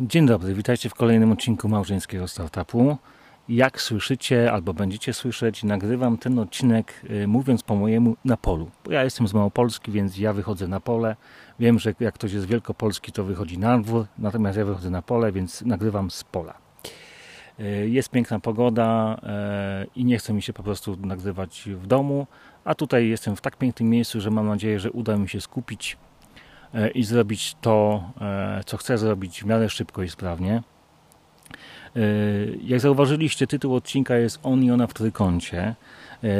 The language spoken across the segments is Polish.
Dzień dobry, witajcie w kolejnym odcinku Małżeńskiego Startupu. Jak słyszycie albo będziecie słyszeć, nagrywam ten odcinek y, mówiąc po mojemu na polu. Bo ja jestem z Małopolski, więc ja wychodzę na pole. Wiem, że jak ktoś jest z Wielkopolski, to wychodzi na dwór, natomiast ja wychodzę na pole, więc nagrywam z pola. Y, jest piękna pogoda y, i nie chce mi się po prostu nagrywać w domu, a tutaj jestem w tak pięknym miejscu, że mam nadzieję, że uda mi się skupić i zrobić to, co chcę zrobić w miarę szybko i sprawnie. Jak zauważyliście, tytuł odcinka jest On i ona w trójkącie.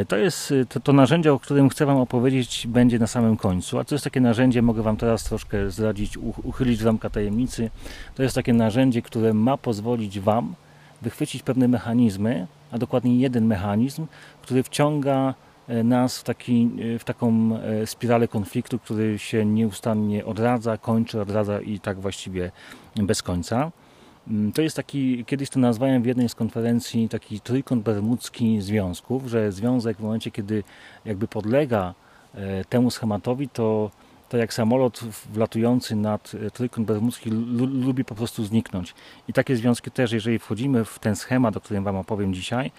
To jest to, to, narzędzie, o którym chcę Wam opowiedzieć, będzie na samym końcu. A to jest takie narzędzie, mogę Wam teraz troszkę zdradzić, uchylić ramka tajemnicy. To jest takie narzędzie, które ma pozwolić Wam wychwycić pewne mechanizmy, a dokładnie jeden mechanizm, który wciąga E, nas w, taki, e, w taką e, spiralę konfliktu, który się nieustannie odradza, kończy, odradza i tak właściwie bez końca. Mm, to jest taki, kiedyś to nazwałem w jednej z konferencji, taki trójkąt bermudzki związków, że związek w momencie, kiedy jakby podlega temu schematowi, to, to jak samolot wlatujący nad trójkąt bermudzki lubi po prostu zniknąć. I takie związki też, jeżeli wchodzimy w ten schemat, o którym Wam opowiem dzisiaj,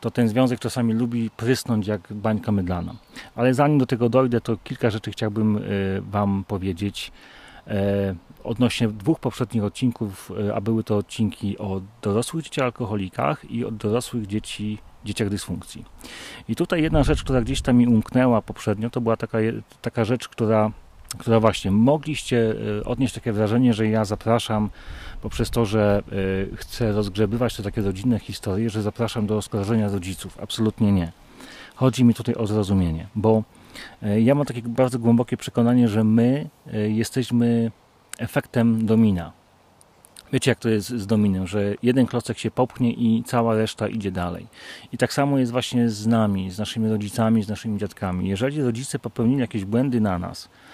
to ten związek czasami lubi prysnąć jak bańka mydlana. Ale zanim do tego dojdę, to kilka rzeczy chciałbym e, Wam powiedzieć e, odnośnie dwóch poprzednich odcinków, e, a były to odcinki o dorosłych dzieciach alkoholikach i o dorosłych dzieci, dzieciach dysfunkcji. I tutaj jedna rzecz, która gdzieś tam mi umknęła poprzednio, to była taka, taka rzecz, która która właśnie mogliście odnieść takie wrażenie, że ja zapraszam poprzez to, że y, chcę rozgrzebywać te takie rodzinne historie, że zapraszam do oskarżenia rodziców. Absolutnie nie. Chodzi mi tutaj o zrozumienie, bo y, ja mam takie bardzo głębokie przekonanie, że my jesteśmy efektem domina. Wiecie, jak to jest z dominem, że jeden klocek się popchnie i cała reszta idzie dalej. I tak samo jest właśnie z nami, z naszymi rodzicami, z naszymi dziadkami. Jeżeli rodzice popełnili jakieś błędy na nas, E,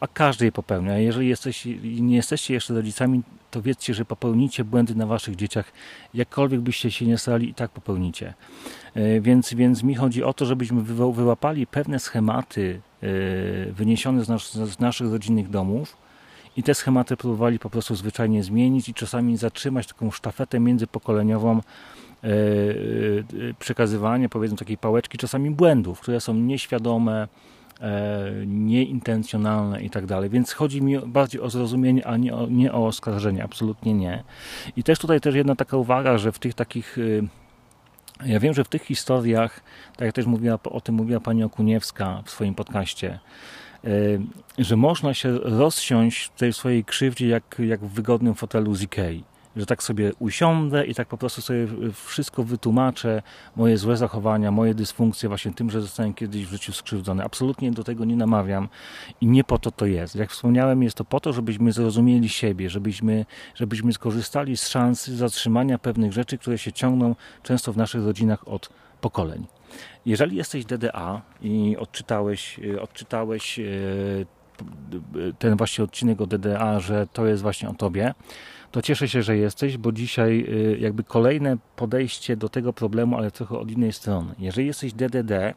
a każdy je popełnia. Jeżeli jesteś, nie jesteście jeszcze rodzicami, to wiedzcie, że popełnicie błędy na waszych dzieciach. Jakkolwiek byście się nie starali, i tak popełnicie. E, więc, więc mi chodzi o to, żebyśmy wyłapali pewne schematy e, wyniesione z, nas, z naszych rodzinnych domów i te schematy próbowali po prostu zwyczajnie zmienić i czasami zatrzymać taką sztafetę międzypokoleniową przekazywania, powiedzmy, takiej pałeczki, czasami błędów, które są nieświadome, E, nieintencjonalne i tak dalej. Więc chodzi mi bardziej o zrozumienie, a nie o, nie o oskarżenie, absolutnie nie. I też tutaj też jedna taka uwaga, że w tych takich y, ja wiem, że w tych historiach, tak jak też mówiła, o tym mówiła pani Okuniewska w swoim podcaście, y, że można się rozsiąść w tej swojej krzywdzie jak, jak w wygodnym fotelu z Ikei że tak sobie usiądę i tak po prostu sobie wszystko wytłumaczę, moje złe zachowania, moje dysfunkcje właśnie tym, że zostałem kiedyś w życiu skrzywdzony. Absolutnie do tego nie namawiam i nie po to to jest. Jak wspomniałem, jest to po to, żebyśmy zrozumieli siebie, żebyśmy, żebyśmy skorzystali z szansy zatrzymania pewnych rzeczy, które się ciągną często w naszych rodzinach od pokoleń. Jeżeli jesteś DDA i odczytałeś, odczytałeś e, ten właśnie odcinek o DDA, że to jest właśnie o tobie, to cieszę się, że jesteś, bo dzisiaj y, jakby kolejne podejście do tego problemu, ale trochę od innej strony. Jeżeli jesteś DDD,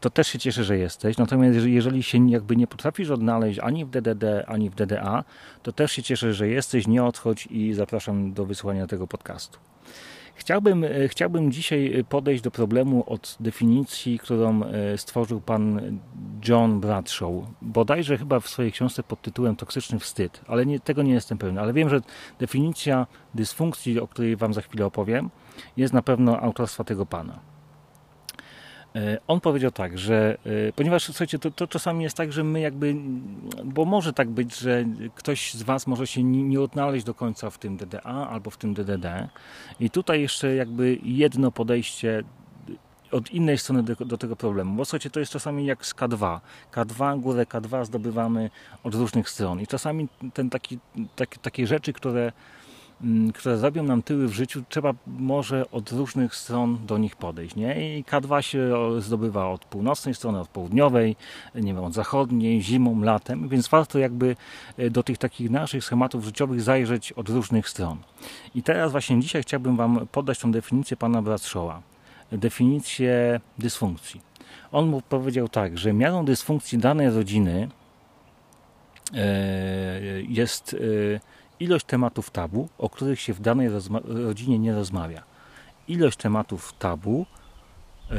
to też się cieszę, że jesteś. Natomiast jeżeli się jakby nie potrafisz odnaleźć ani w DDD, ani w DDA, to też się cieszę, że jesteś. Nie odchodź i zapraszam do wysłania tego podcastu. Chciałbym, e, chciałbym dzisiaj e, podejść do problemu od definicji, którą e, stworzył pan John Bradshaw. Bodajże chyba w swojej książce pod tytułem Toksyczny wstyd, ale nie, tego nie jestem pewien. Ale wiem, że definicja dysfunkcji, o której Wam za chwilę opowiem, jest na pewno autorstwa tego pana. E, on powiedział tak, że e, ponieważ słuchajcie, to, to, czasami jest tak, że my jakby, bo może tak być, że ktoś z Was może się nie, odnaleźć do końca w tym DDA albo w tym DDD. I tutaj jeszcze jakby jedno podejście od innej strony do, do, tego problemu. Bo słuchajcie, to jest czasami jak z K2. K2, górę K2 zdobywamy od różnych stron. I czasami ten taki, taki, takie rzeczy, które które zrobią nam tyły w życiu, trzeba może od różnych stron do nich podejść. Nie? I K2 się zdobywa od północnej strony, od południowej, nie wiem, od zachodniej, zimą, latem, więc warto jakby e, do tych takich naszych schematów życiowych zajrzeć od różnych stron. I teraz właśnie dzisiaj chciałbym Wam podać tą definicję pana Bradshawa. Definicję dysfunkcji. On mu powiedział tak, że miarą dysfunkcji danej rodziny e, jest e, ilość tematów tabu, o których się w danej rodzinie nie rozmawia. Ilość tematów tabu, e,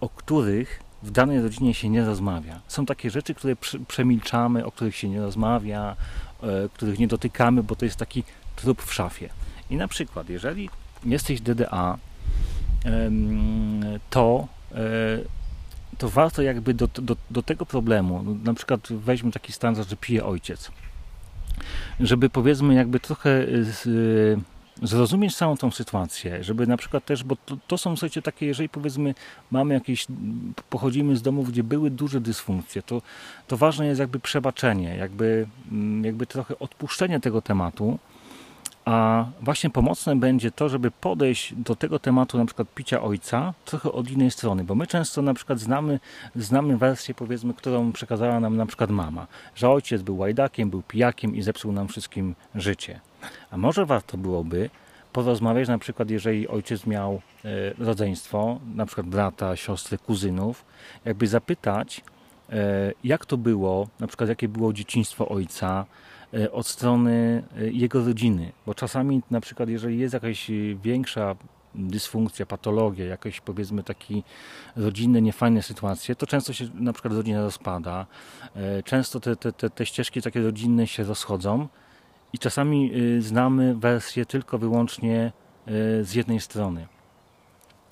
o których w danej rodzinie się nie rozmawia. Są takie rzeczy, które przemilczamy, o których się nie rozmawia, e, których nie dotykamy, bo to jest taki trup w szafie. I na przykład, jeżeli jesteś DDA, to, e, to warto jakby do, do, do tego problemu, na przykład weźmy taki standard, że pije ojciec, żeby powiedzmy jakby trochę z, zrozumieć całą tą sytuację, żeby na przykład też, bo to, to, są słuchajcie takie, jeżeli powiedzmy mamy jakieś, pochodzimy z domów, gdzie były duże dysfunkcje, to, to ważne jest jakby przebaczenie, jakby, mm, jakby trochę odpuszczenie tego tematu, a właśnie pomocne będzie to, żeby podejść do tego tematu na przykład picia ojca trochę od innej strony, bo my często na przykład znamy, znamy wersję powiedzmy, którą przekazała nam na przykład mama, że ojciec był łajdakiem, był pijakiem i zepsuł nam wszystkim życie. A może warto byłoby porozmawiać na przykład, jeżeli ojciec miał e, rodzeństwo, na przykład brata, siostry, kuzynów, jakby zapytać, e, jak to było, na przykład jakie było dzieciństwo ojca, od strony e, jego rodziny, bo czasami na przykład jeżeli jest jakaś większa dysfunkcja, patologia, jakieś powiedzmy takie rodzinne, niefajne sytuacje, to często się na przykład rodzina rozpada, e, często te, te, te, te ścieżki takie rodzinne się rozchodzą i czasami znamy wersję tylko wyłącznie z jednej strony.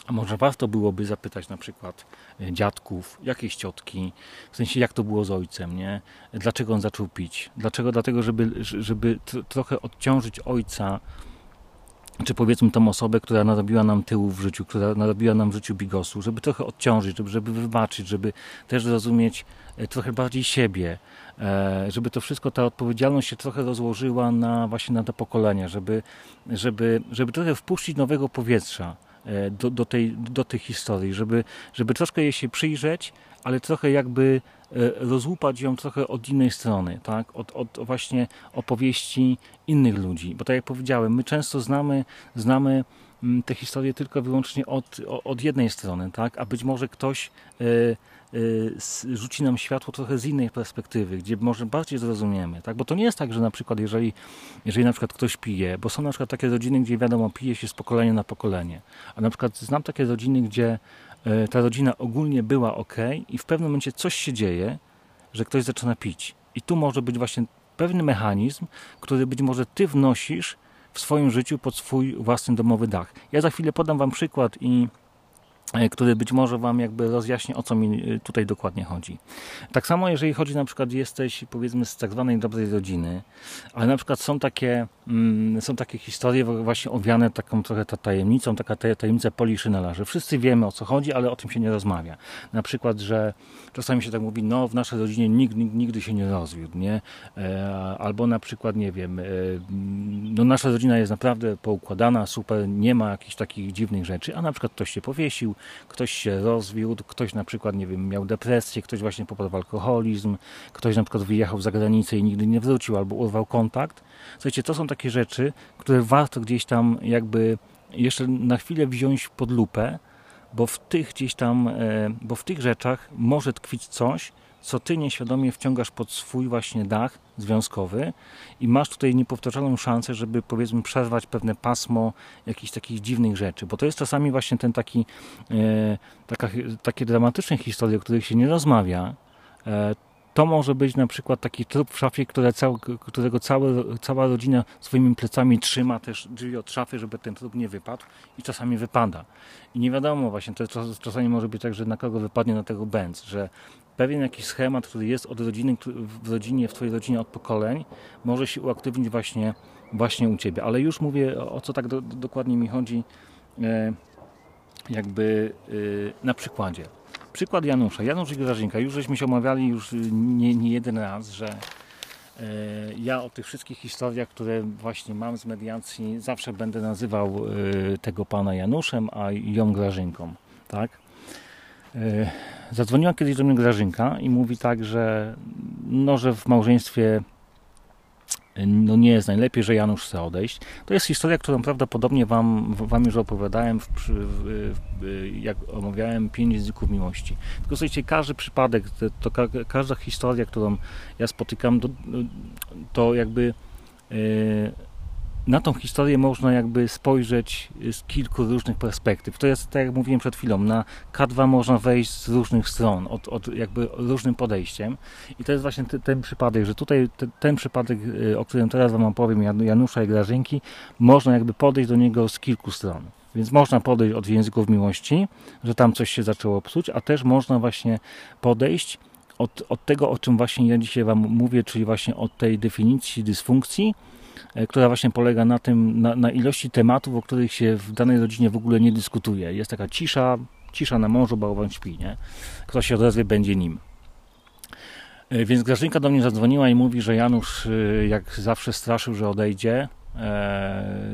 A może warto byłoby zapytać na przykład e, dziadków, jakieś ciotki, w sensie jak to było z ojcem, nie? Dlaczego on zaczął pić? Dlaczego? Dlatego, żeby, żeby trochę odciążyć ojca, czy powiedzmy tą osobę, która narobiła nam tyłu w życiu, która narobiła nam w życiu bigosu, żeby trochę odciążyć, żeby, żeby wybaczyć, żeby też zrozumieć e, trochę bardziej siebie, e, żeby to wszystko, ta odpowiedzialność się trochę rozłożyła na właśnie na te pokolenia, żeby, żeby, żeby trochę wpuścić nowego powietrza do, do, tej, do tej historii, żeby, żeby troszkę jej się przyjrzeć, ale trochę jakby e, rozłupać ją trochę od innej strony, tak? od, od właśnie opowieści innych ludzi. Bo tak jak powiedziałem, my często znamy, znamy mm, te historie tylko wyłącznie od, od jednej strony, tak? a być może ktoś e, rzuci nam światło trochę z innej perspektywy, gdzie może bardziej zrozumiemy, tak? Bo to nie jest tak, że na przykład jeżeli, jeżeli na przykład ktoś pije, bo są na przykład takie rodziny, gdzie wiadomo, pije się z pokolenia na pokolenie, a na przykład znam takie rodziny, gdzie y, ta rodzina ogólnie była ok i w pewnym momencie coś się dzieje, że ktoś zaczyna pić. I tu może być właśnie pewien mechanizm, który być może ty wnosisz w swoim życiu pod swój własny domowy dach. Ja za chwilę podam wam przykład i który być może Wam jakby rozjaśni, o co mi e, tutaj dokładnie chodzi. Tak samo, jeżeli chodzi na przykład, jesteś powiedzmy z tak zwanej dobrej rodziny, ale na przykład są takie, mm, są takie historie właśnie owiane taką trochę ta tajemnicą, taka tajemnica Poliszynela, że wszyscy wiemy o co chodzi, ale o tym się nie rozmawia. Na przykład, że czasami się tak mówi, no w naszej rodzinie nikt, nikt nigdy się nie rozwiódł, nie? E, albo na przykład, nie wiem, no nasza rodzina jest naprawdę poukładana, super, nie ma jakichś takich dziwnych rzeczy, a na przykład ktoś się powiesił, ktoś się rozwiódł, ktoś na przykład, nie wiem, miał depresję, ktoś właśnie popadł w alkoholizm, ktoś na przykład wyjechał za granicę i nigdy nie wrócił albo urwał kontakt. Słuchajcie, to są takie rzeczy, które warto gdzieś tam jakby jeszcze na chwilę wziąć pod lupę, bo w tych gdzieś tam, e, bo w tych rzeczach może tkwić coś, co ty nieświadomie wciągasz pod swój właśnie dach związkowy i masz tutaj niepowtarzalną szansę, żeby powiedzmy przerwać pewne pasmo jakichś takich dziwnych rzeczy, bo to jest czasami właśnie ten taki e, taka, takie dramatyczne historie, o których się nie rozmawia, e, to może być na przykład taki trup w szafie, cał, którego całe, cała rodzina swoimi plecami trzyma też drzwi od szafy, żeby ten trup nie wypadł i czasami wypada. I nie wiadomo właśnie, to czasami może być tak, że na kogo wypadnie na tego bęc, że pewien jakiś schemat, który jest od rodziny, w rodzinie, w Twojej rodzinie od pokoleń, może się uaktywnić właśnie, właśnie u Ciebie. Ale już mówię, o co tak do, dokładnie mi chodzi, e, jakby e, na przykładzie. Przykład Janusza. Janusz i Grażynka. Już żeśmy się omawiali już nie, nie jeden raz, że e, ja o tych wszystkich historiach, które właśnie mam z mediacji, zawsze będę nazywał tego pana Januszem, a ją Grażynką. Tak? Zadzwoniła kiedyś do mnie Grażynka i mówi tak, że, no, że w małżeństwie no nie jest najlepiej, że Janusz chce odejść. To jest historia, którą prawdopodobnie Wam, wam już opowiadałem, w, w, w, jak omawiałem pięć języków miłości. Tylko słuchajcie, każdy przypadek, to, to, każda historia, którą ja spotykam, to, to jakby na tą historię można jakby spojrzeć z kilku różnych perspektyw. To jest, tak jak mówiłem przed chwilą, na K2 można wejść z różnych stron, od, od jakby różnym podejściem. I to jest właśnie ten, ten przypadek, że tutaj te, ten przypadek, y, o którym teraz Wam opowiem, Janusza i Grażynki, można jakby podejść do niego z kilku stron. Więc można podejść od języków miłości, że tam coś się zaczęło psuć, a też można właśnie podejść od, od tego, o czym właśnie ja dzisiaj Wam mówię, czyli właśnie od tej definicji dysfunkcji, która właśnie polega na tym, na, na, ilości tematów, o których się w danej rodzinie w ogóle nie dyskutuje. Jest taka cisza, cisza na morzu, bałwan śpi, nie? Kto się odezwie, będzie nim. E, więc Grażynka do mnie zadzwoniła i mówi, że Janusz e, jak zawsze straszył, że odejdzie,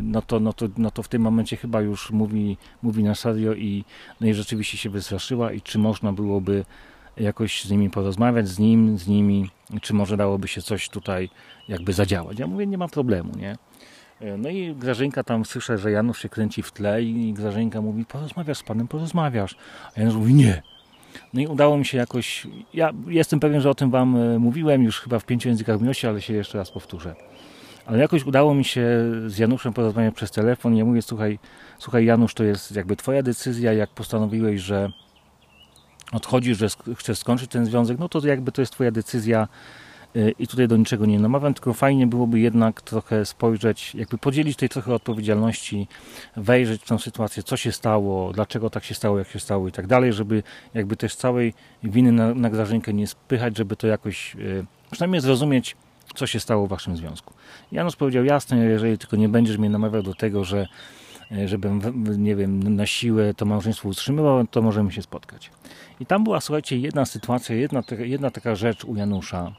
no to, no to, no to w tym momencie chyba już mówi, mówi na serio i, no i rzeczywiście się wystraszyła i czy można byłoby jakoś z nimi porozmawiać, z nim, z nimi, czy może dałoby się coś tutaj jakby zadziałać. Ja mówię, nie ma problemu, nie? E, no i Grażynka tam słyszę, że Janusz się kręci w tle i Grażynka mówi, porozmawiasz z panem, porozmawiasz. A Janusz mówi, nie. No i udało mi się jakoś, ja jestem pewien, że o tym wam e, mówiłem już chyba w pięciu językach miłości, ale się jeszcze raz powtórzę. Ale jakoś udało mi się z Januszem porozmawiać przez telefon. Ja mówię, słuchaj, słuchaj Janusz, to jest jakby twoja decyzja, jak postanowiłeś, że odchodzisz, że chcesz skończyć ten związek, no to jakby to jest twoja decyzja y, i tutaj do niczego nie namawiam, tylko fajnie byłoby jednak trochę spojrzeć, jakby podzielić tej trochę odpowiedzialności, wejrzeć w tą sytuację, co się stało, dlaczego tak się stało, jak się stało i tak dalej, żeby jakby też całej winy na, na Grażynkę nie spychać, żeby to jakoś y, przynajmniej zrozumieć, co się stało w waszym związku. Janusz powiedział jasno, jeżeli tylko nie będziesz mnie namawiał do tego, że żebym, nie wiem, na siłę to małżeństwo utrzymywał, to możemy się spotkać. I tam była, słuchajcie, jedna sytuacja, jedna, jedna taka rzecz u Janusza,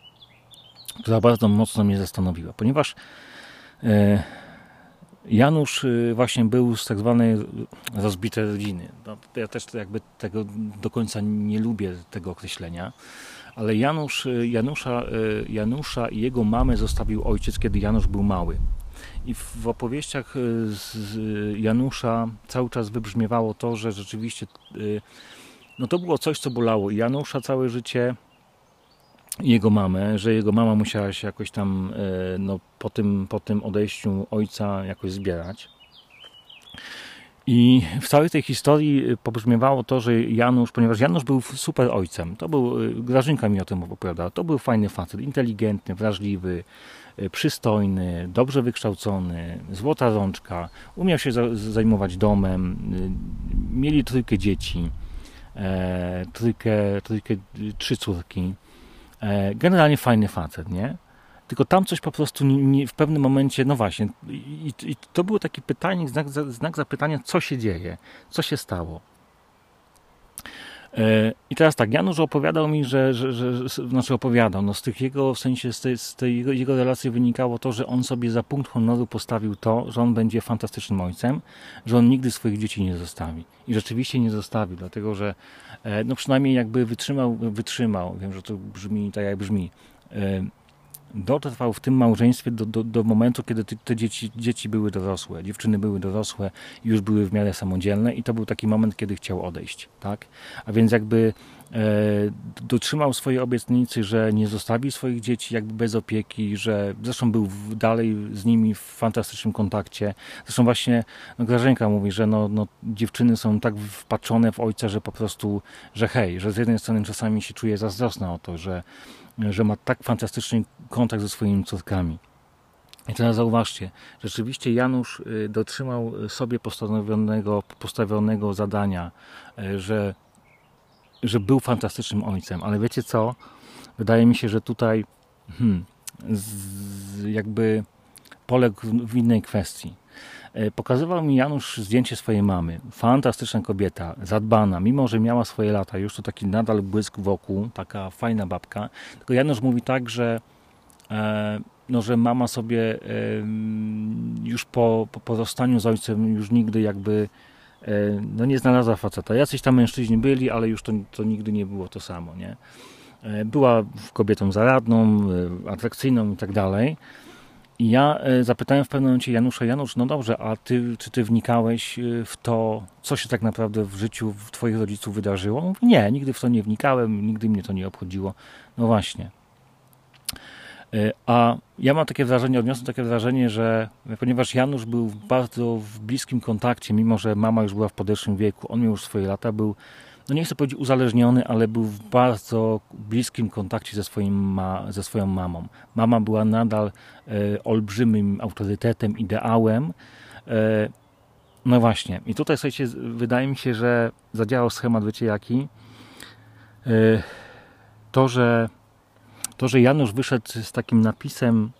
która bardzo mocno mnie zastanowiła, ponieważ e, Janusz e, właśnie był z tak zwanej rozbitej rodziny. No, ja też jakby tego do końca nie lubię tego określenia, ale Janusz, Janusza, Janusza i jego mamę zostawił ojciec, kiedy Janusz był mały. I w opowieściach y, z Janusza cały czas wybrzmiewało to, że rzeczywiście y, no to było coś, co bolało Janusza całe życie, jego mamę, że jego mama musiała się jakoś tam y, no, po, tym, po tym odejściu ojca jakoś zbierać. I w całej tej historii pobrzmiewało to, że Janusz, ponieważ Janusz był super ojcem, to był, Grażynka mi o tym opowiadała, to był fajny facet, inteligentny, wrażliwy, przystojny, dobrze wykształcony, złota rączka, umiał się zajmować domem, y, mieli trójkę dzieci, e, trójkę, trójkę, trzy córki. E, generalnie fajny facet, nie? Tylko tam coś po prostu nie, w pewnym momencie, no właśnie, i, i to było takie pytanie, znak, znak zapytania, co się dzieje, co się stało. E, I teraz tak, Janusz opowiadał mi, że, że, że znaczy opowiadał, no z tych jego, w sensie z tej, z tej jego, jego, relacji wynikało to, że on sobie za punkt honoru postawił to, że on będzie fantastycznym ojcem, że on nigdy swoich dzieci nie zostawi. I rzeczywiście nie zostawił, dlatego że e, no przynajmniej jakby wytrzymał, wytrzymał, wiem, że to brzmi tak jak brzmi, e, dotrwał w tym małżeństwie do, do, do momentu, kiedy te, dzieci, dzieci były dorosłe, dziewczyny były dorosłe, już były w miarę samodzielne i to był taki moment, kiedy chciał odejść, tak? A więc jakby e, dotrzymał swojej obietnicy, że nie zostawi swoich dzieci jakby bez opieki, że zresztą był w, dalej z nimi w fantastycznym kontakcie. Zresztą właśnie no mówi, że no, no, dziewczyny są tak wpatrzone w ojca, że po prostu, że hej, że z jednej strony czasami się czuje zazdrosna o to, że że ma tak fantastyczny kontakt ze swoimi córkami. I teraz zauważcie, rzeczywiście Janusz y, dotrzymał sobie postawionego, postawionego zadania, y, że, że był fantastycznym ojcem, ale wiecie co? Wydaje mi się, że tutaj hmm, z, jakby poległ w innej kwestii. Y, pokazywał mi Janusz zdjęcie swojej mamy. Fantastyczna kobieta, zadbana, mimo że miała swoje lata, już to taki nadal błysk wokół, taka fajna babka. Tylko Janusz mówi tak, że E, no, że mama sobie już po, po, po z ojcem już nigdy jakby e, no nie znalazła faceta. Jacyś tam mężczyźni byli, ale już to, to nigdy nie było to samo, nie? E, była kobietą zaradną, atrakcyjną i tak dalej. I ja zapytałem w pewnym momencie Janusza, Janusz, no dobrze, a ty, czy ty wnikałeś w to, co się tak naprawdę w życiu twoich rodziców wydarzyło? Mówi, nie, nigdy w to nie wnikałem, nigdy mnie to nie obchodziło. No właśnie. A ja mam takie wrażenie, odniosłem takie wrażenie, że ponieważ Janusz był w bardzo w bliskim kontakcie, mimo że mama już była w podeszłym wieku, on miał już swoje lata, był no nie chcę powiedzieć uzależniony, ale był w bardzo bliskim kontakcie ze, swoim ma, ze swoją mamą. Mama była nadal e, olbrzymim autorytetem, ideałem. E, no właśnie. I tutaj, słuchajcie, wydaje mi się, że zadziałał schemat, wiecie jaki? E, to, że to, że Janusz wyszedł z takim napisem,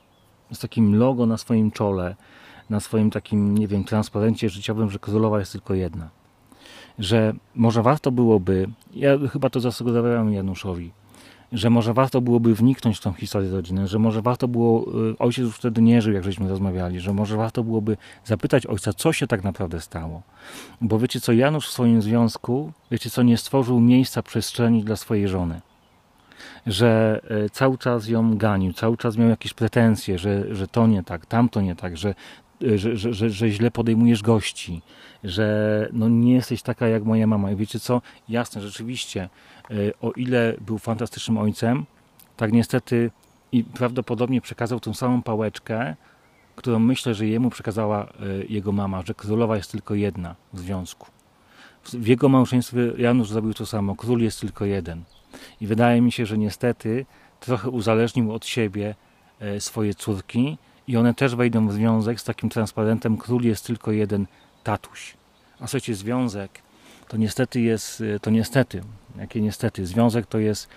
z takim logo na swoim czole, na swoim takim, nie wiem, transparencie życiowym, że królowa jest tylko jedna że może warto byłoby, ja chyba to zasugerowałem Januszowi, że może warto byłoby wniknąć w tą historię rodziny, że może warto było, y, ojciec już wtedy nie żył, jak żeśmy rozmawiali, że może warto byłoby zapytać ojca, co się tak naprawdę stało. Bo wiecie co, Janusz w swoim związku, wiecie co, nie stworzył miejsca, przestrzeni dla swojej żony. Że y, cały czas ją ganił, cały czas miał jakieś pretensje, że, że to nie tak, tamto nie tak, że że, że, że, że źle podejmujesz gości, że no nie jesteś taka jak moja mama. I wiecie co? Jasne, rzeczywiście, e, o ile był fantastycznym ojcem, tak niestety i prawdopodobnie przekazał tą samą pałeczkę, którą myślę, że jemu przekazała e, jego mama, że królowa jest tylko jedna w związku. W jego małżeństwie Janusz zrobił to samo. Król jest tylko jeden. I wydaje mi się, że niestety trochę uzależnił od siebie e, swoje córki i one też wejdą w związek z takim transparentem król jest tylko jeden tatuś. A słuchajcie, związek to niestety jest, to niestety, jakie niestety, związek to jest,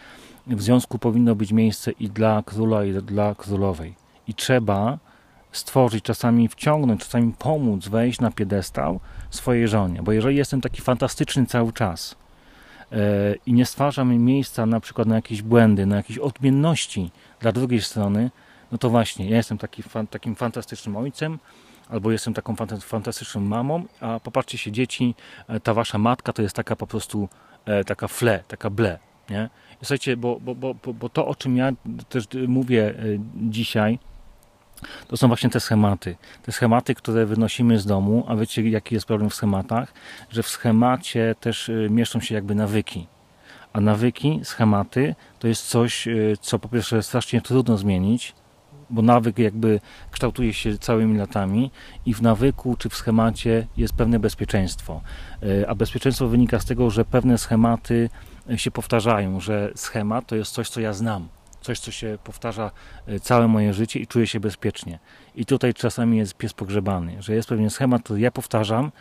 w związku powinno być miejsce i dla króla, i dla królowej. I trzeba stworzyć, czasami wciągnąć, czasami pomóc wejść na piedestał swojej żonie. Bo jeżeli jestem taki fantastyczny cały czas yy, i nie stwarzam miejsca na przykład na jakieś błędy, na jakieś odmienności dla drugiej strony, no to właśnie, ja jestem taki, fan, takim fantastycznym ojcem, albo jestem taką fantastyczną mamą, a popatrzcie się, dzieci, e, ta wasza matka to jest taka po prostu e, taka fle, taka ble, nie? Słuchajcie, bo, bo, bo, bo to, o czym ja też mówię e, dzisiaj, to są właśnie te schematy. Te schematy, które wynosimy z domu, a wiecie, jaki jest problem w schematach? Że w schemacie też mieszczą się jakby nawyki. A nawyki, schematy to jest coś, co po pierwsze strasznie trudno zmienić, bo nawyk jakby kształtuje się całymi latami i w nawyku czy w schemacie jest pewne bezpieczeństwo. E, a bezpieczeństwo wynika z tego, że pewne schematy się powtarzają, że schemat to jest coś, co ja znam. Coś, co się powtarza e, całe moje życie i czuję się bezpiecznie. I tutaj czasami jest pies pogrzebany, że jest pewien schemat, który ja powtarzam,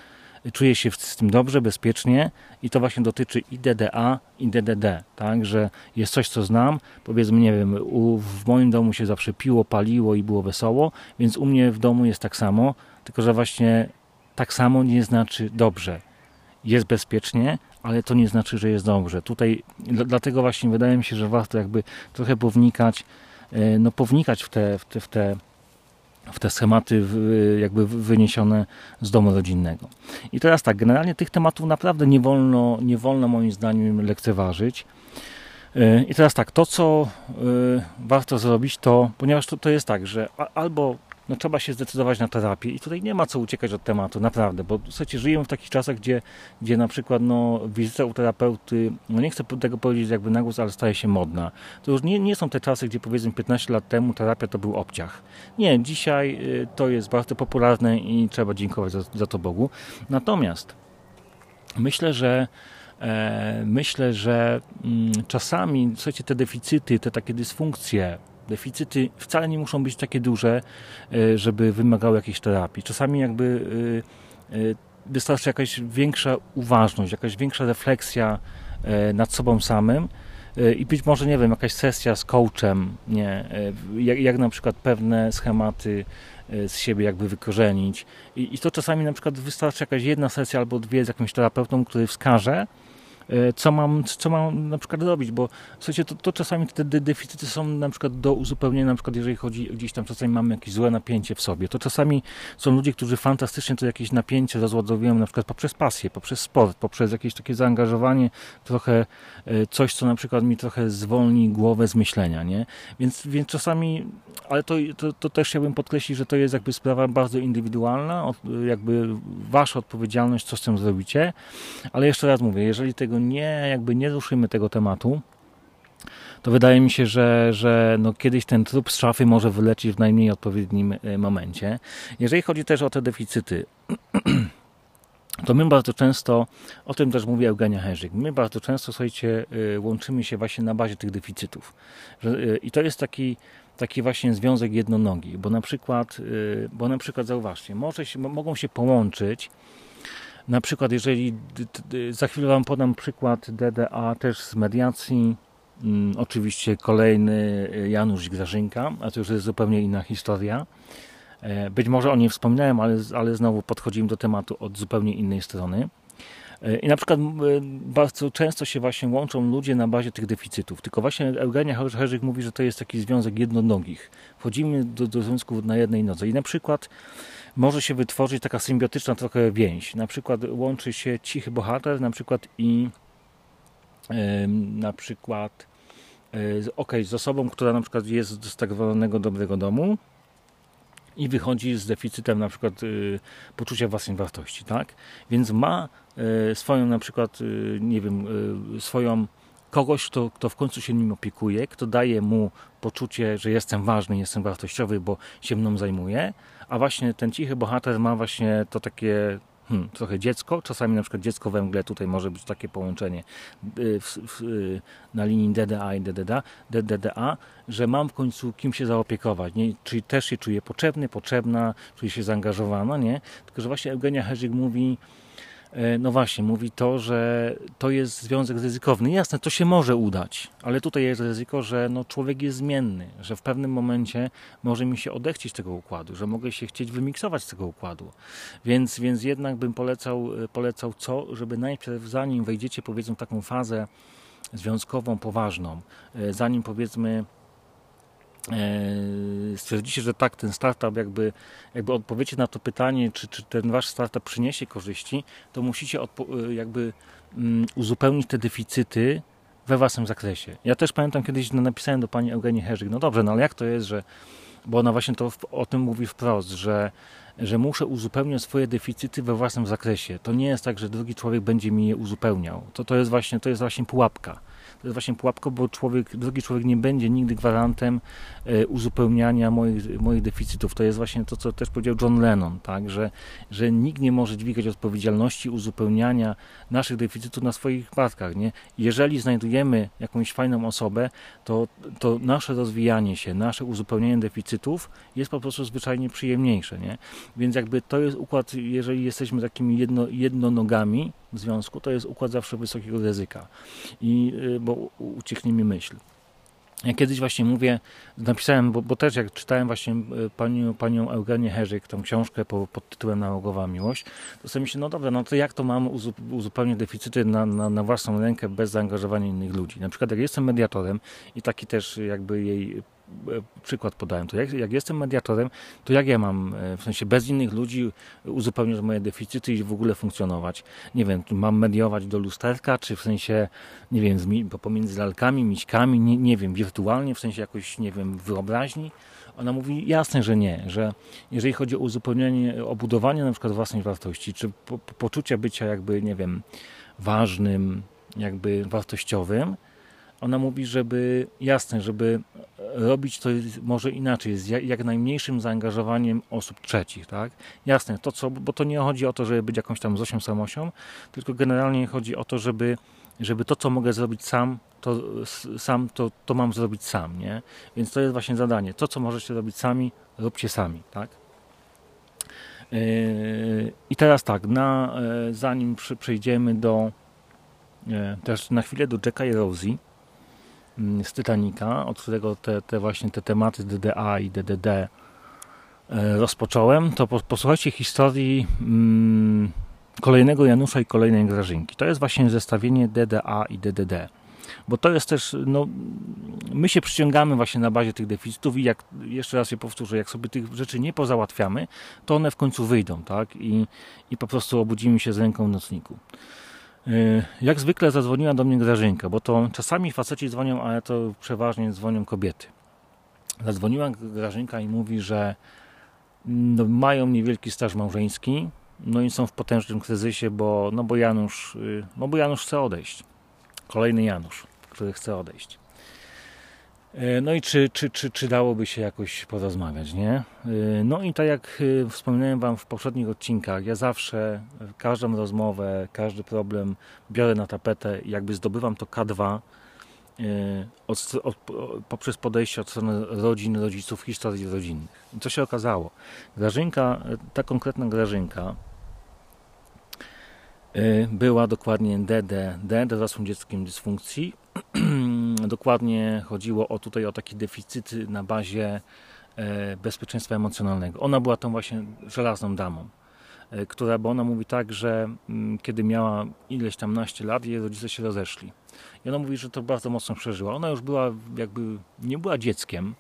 czuję się z tym dobrze, bezpiecznie i to właśnie dotyczy i DDA, i DDD, tak, że jest coś, co znam, powiedzmy, nie wiem, u, w moim domu się zawsze piło, paliło i było wesoło, więc u mnie w domu jest tak samo, tylko że właśnie tak samo nie znaczy dobrze. Jest bezpiecznie, ale to nie znaczy, że jest dobrze. Tutaj dlatego właśnie wydaje mi się, że warto jakby trochę pownikać, e, no pownikać w te, w te, w te w te schematy jakby wyniesione z domu rodzinnego. I teraz tak, generalnie tych tematów naprawdę nie wolno, nie wolno moim zdaniem lekceważyć. E, I teraz tak, to co e, warto zrobić, to ponieważ to, to jest tak, że albo no, trzeba się zdecydować na terapię i tutaj nie ma co uciekać od tematu, naprawdę, bo słuchajcie, żyjemy w takich czasach, gdzie, gdzie na przykład no, wizyta u terapeuty, no nie chcę tego powiedzieć jakby na głos, ale staje się modna. To już nie, nie są te czasy, gdzie powiedzmy 15 lat temu terapia to był obciach. Nie, dzisiaj y, to jest bardzo popularne i trzeba dziękować za, za to Bogu. Natomiast myślę, że e, myślę, że mm, czasami, słuchajcie, te deficyty, te takie dysfunkcje, Deficyty wcale nie muszą być takie duże, e, żeby wymagały jakiejś terapii. Czasami jakby e, e, wystarczy jakaś większa uważność, jakaś większa refleksja nad sobą samym i być może, nie wiem, jakaś sesja z coachem, nie, jak, jak na przykład pewne schematy z siebie jakby wykorzenić. I, I to czasami na przykład wystarczy jakaś jedna sesja albo dwie z jakimś terapeutą, który wskaże, co mam, co mam na przykład robić, bo słuchajcie, to, to czasami te deficyty są na przykład do uzupełnienia, na przykład jeżeli chodzi gdzieś tam, czasami mamy jakieś złe napięcie w sobie, to czasami są ludzie, którzy fantastycznie to jakieś napięcie rozładowują na przykład poprzez pasję, poprzez sport, poprzez jakieś takie zaangażowanie, trochę e, coś, co na przykład mi trochę zwolni głowę z myślenia, nie? Więc, więc czasami, ale to, to, to też chciałbym podkreślić, że to jest jakby sprawa bardzo indywidualna, jakby wasza odpowiedzialność, co z tym zrobicie, ale jeszcze raz mówię, jeżeli tego nie, jakby nie ruszymy tego tematu, to wydaje mi się, że, że no kiedyś ten trup z szafy może wylecieć w najmniej odpowiednim momencie. Jeżeli chodzi też o te deficyty, to my bardzo często, o tym też mówi Eugenia Herzyk, my bardzo często, słuchajcie, łączymy się właśnie na bazie tych deficytów. I to jest taki, taki właśnie związek jednonogi, bo na przykład, bo na przykład zauważcie, może się, mogą się połączyć na przykład, jeżeli za chwilę Wam podam przykład DDA też z mediacji, mm, oczywiście kolejny y, Janusz Grażynka, a to już jest zupełnie inna historia. E, być może o niej wspominałem, ale, ale znowu podchodzimy do tematu od zupełnie innej strony. E, I na przykład bardzo często się właśnie łączą ludzie na bazie tych deficytów. Tylko właśnie Eugenia Herzyk mówi, że to jest taki związek jednonogich. Wchodzimy do, do związków na jednej nodze. I na przykład może się wytworzyć taka symbiotyczna trochę więź. Na przykład łączy się cichy bohater na przykład i na przykład ok, z osobą, która na przykład jest z tak zwanego dobrego domu i wychodzi z deficytem na przykład y, poczucia własnej wartości, tak? Więc ma swoją na przykład, y, nie wiem, swoją kogoś, kto, kto w końcu się nim opiekuje, kto daje mu poczucie, że jestem ważny, jestem wartościowy, bo się mną zajmuje, a właśnie ten cichy bohater ma właśnie to takie hmm, trochę dziecko, czasami na przykład dziecko we mgle, tutaj może być takie połączenie w, w, na linii DDA i DDA, że mam w końcu kim się zaopiekować, nie? czyli też się czuję potrzebny, potrzebna, czuję się zaangażowana, nie? Tylko, że właśnie Eugenia Herzyk mówi, E, no właśnie, mówi to, że to jest związek ryzykowny. Jasne, to się może udać, ale tutaj jest ryzyko, że no, człowiek jest zmienny, że w pewnym momencie może mi się odechcieć tego układu, że mogę się chcieć wymiksować z tego układu. Więc, więc jednak bym polecał, e, polecał co, żeby najpierw zanim wejdziecie powiedzmy w taką fazę związkową, poważną, e, zanim powiedzmy E, stwierdzicie, że tak, ten startup jakby, jakby odpowiecie na to pytanie, czy, czy ten wasz startup przyniesie korzyści, to musicie e, jakby um, uzupełnić te deficyty we własnym zakresie. Ja też pamiętam kiedyś napisałem do pani Eugenii Herzyk, no dobrze, no ale jak to jest, że, bo ona właśnie to o tym mówi wprost, że, że muszę uzupełniać swoje deficyty we własnym zakresie. To nie jest tak, że drugi człowiek będzie mi je uzupełniał. To, to, jest, właśnie, to jest właśnie pułapka to jest właśnie pułapka, bo człowiek, drugi człowiek nie będzie nigdy gwarantem e, uzupełniania moich, moich deficytów. To jest właśnie to, co też powiedział John Lennon, tak? że, że nikt nie może dźwigać odpowiedzialności uzupełniania naszych deficytów na swoich barkach. Nie? Jeżeli znajdujemy jakąś fajną osobę, to, to nasze rozwijanie się, nasze uzupełnianie deficytów jest po prostu zwyczajnie przyjemniejsze. Nie? Więc jakby to jest układ, jeżeli jesteśmy takimi jedno, jednonogami, związku, to jest układ zawsze wysokiego ryzyka. I, y, bo ucieknie mi myśl. Ja kiedyś właśnie mówię, napisałem, bo, bo też jak czytałem właśnie y, panią, panią Eugenię Herzyk, tą książkę po, pod tytułem Nałogowa Miłość, to sobie myślę, no dobra, no to jak to mam uzupełnić deficyty na, na, na własną rękę bez zaangażowania innych ludzi? Na przykład jak jestem mediatorem i taki też jakby jej przykład podałem, to jak, jak, jestem mediatorem, to jak ja mam, e, w sensie bez innych ludzi uzupełniać moje deficyty i w ogóle funkcjonować? Nie wiem, mam mediować do lusterka, czy w sensie, nie wiem, pomiędzy lalkami, miśkami, nie, nie wiem, wirtualnie, w sensie jakoś, nie wiem, wyobraźni? Ona mówi jasne, że nie, że jeżeli chodzi o uzupełnienie, o budowanie na przykład własnej wartości, czy po, po, poczucia bycia jakby, nie wiem, ważnym, jakby wartościowym, ona mówi, żeby jasne, żeby robić to może inaczej, z jak najmniejszym zaangażowaniem osób trzecich, tak? Jasne, to co, bo to nie chodzi o to, żeby być jakąś tam Zosią Samosią, tylko generalnie chodzi o to, żeby, żeby to, co mogę zrobić sam, to sam, to, to mam zrobić sam, nie? Więc to jest właśnie zadanie. To, co możecie robić sami, róbcie sami, tak? Yy, I teraz tak, na, e, zanim przejdziemy do e, też na chwilę do Jacka i Rosie, z Titanica, od którego te, te właśnie te tematy DDA i DDD e, rozpocząłem, to posłuchajcie historii mm, kolejnego Janusza i kolejnej Grażynki. To jest właśnie zestawienie DDA i DDD. Bo to jest też, no, my się przyciągamy właśnie na bazie tych deficytów i jak, jeszcze raz je powtórzę, jak sobie tych rzeczy nie pozałatwiamy, to one w końcu wyjdą, tak? I, i po prostu obudzimy się z ręką w nocniku. Y, jak zwykle zadzwoniła do mnie Grażynka, bo to czasami faceci dzwonią, ale to przeważnie dzwonią kobiety. Zadzwoniła Grażynka i mówi, że no, mają niewielki staż małżeński, no i są w potężnym kryzysie, bo, no bo Janusz, y, no bo Janusz chce odejść. Kolejny Janusz, który chce odejść. E, no i czy, czy, czy, czy dałoby się jakoś porozmawiać, nie? E, no i tak jak e, wspominałem Wam w poprzednich odcinkach, ja zawsze każdą rozmowę, każdy problem biorę na tapetę i jakby zdobywam to K2 od, od, poprzez podejście od strony rodzin, rodziców, historii rodzinnych. I co się okazało? Grażynka, ta konkretna Grażynka była dokładnie DD, D, dorosłym dzieckiem dysfunkcji, dokładnie chodziło o tutaj o taki deficyt na bazie e, bezpieczeństwa emocjonalnego. Ona była tą właśnie żelazną damą, e, która, bo ona mówi tak, że mm, kiedy miała ileś tam naście lat, jej rodzice się rozeszli. I ona mówi, że to bardzo mocno przeżyła. Ona już była jakby, nie była dzieckiem,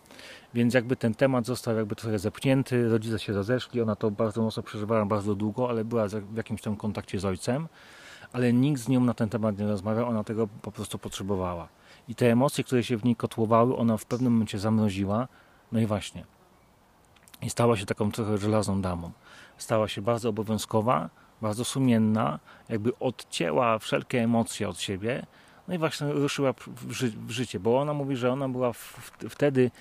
więc jakby ten temat został jakby trochę zepchnięty, rodzice się rozeszli, ona to bardzo mocno przeżywała bardzo długo, ale była w jakimś tam kontakcie z ojcem, ale nikt z nią na ten temat nie rozmawiał, ona tego po prostu potrzebowała. I te emocje, które się w niej kotłowały, ona w pewnym momencie zamroziła. No i właśnie. I stała się taką trochę żelazną damą. Stała się bardzo obowiązkowa, bardzo sumienna, jakby odcięła wszelkie emocje od siebie. No i właśnie ruszyła w, ży w życie, bo ona mówi, że ona była wtedy,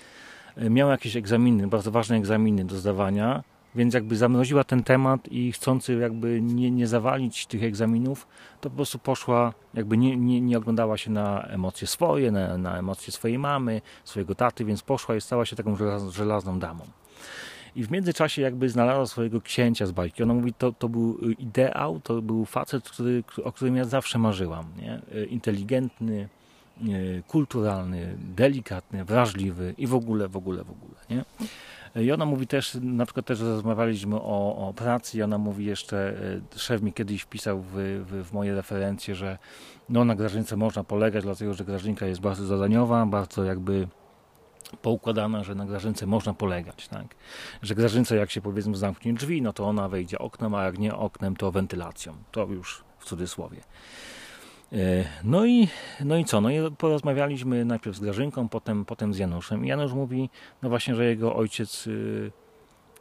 e, miała jakieś egzaminy, bardzo ważne egzaminy do zdawania więc jakby zamroziła ten temat i chcący jakby nie, nie zawalić tych egzaminów, to po prostu poszła, jakby nie, nie, nie oglądała się na emocje swoje, na, na emocje swojej mamy, swojego taty, więc poszła i stała się taką żelazną damą. I w międzyczasie jakby znalazła swojego księcia z bajki. Ona mówi, to, to był ideał, to był facet, który, o którym ja zawsze marzyłam. Nie? Inteligentny, kulturalny, delikatny, wrażliwy i w ogóle, w ogóle, w ogóle. Nie? I ona mówi też, na przykład też rozmawialiśmy o, o pracy i ona mówi jeszcze, e, szef mi kiedyś wpisał w, w, w moje referencje, że no, na Grażynce można polegać, dlatego że Grażynka jest bardzo zadaniowa, bardzo jakby poukładana, że na Grażynce można polegać, tak? Że Grażynce jak się powiedzmy zamknie drzwi, no to ona wejdzie oknem, a jak nie oknem, to wentylacją. To już w cudzysłowie. E, no i, no i co? No i porozmawialiśmy najpierw z Grażynką, potem, potem z Januszem. I Janusz mówi, no właśnie, że jego ojciec y,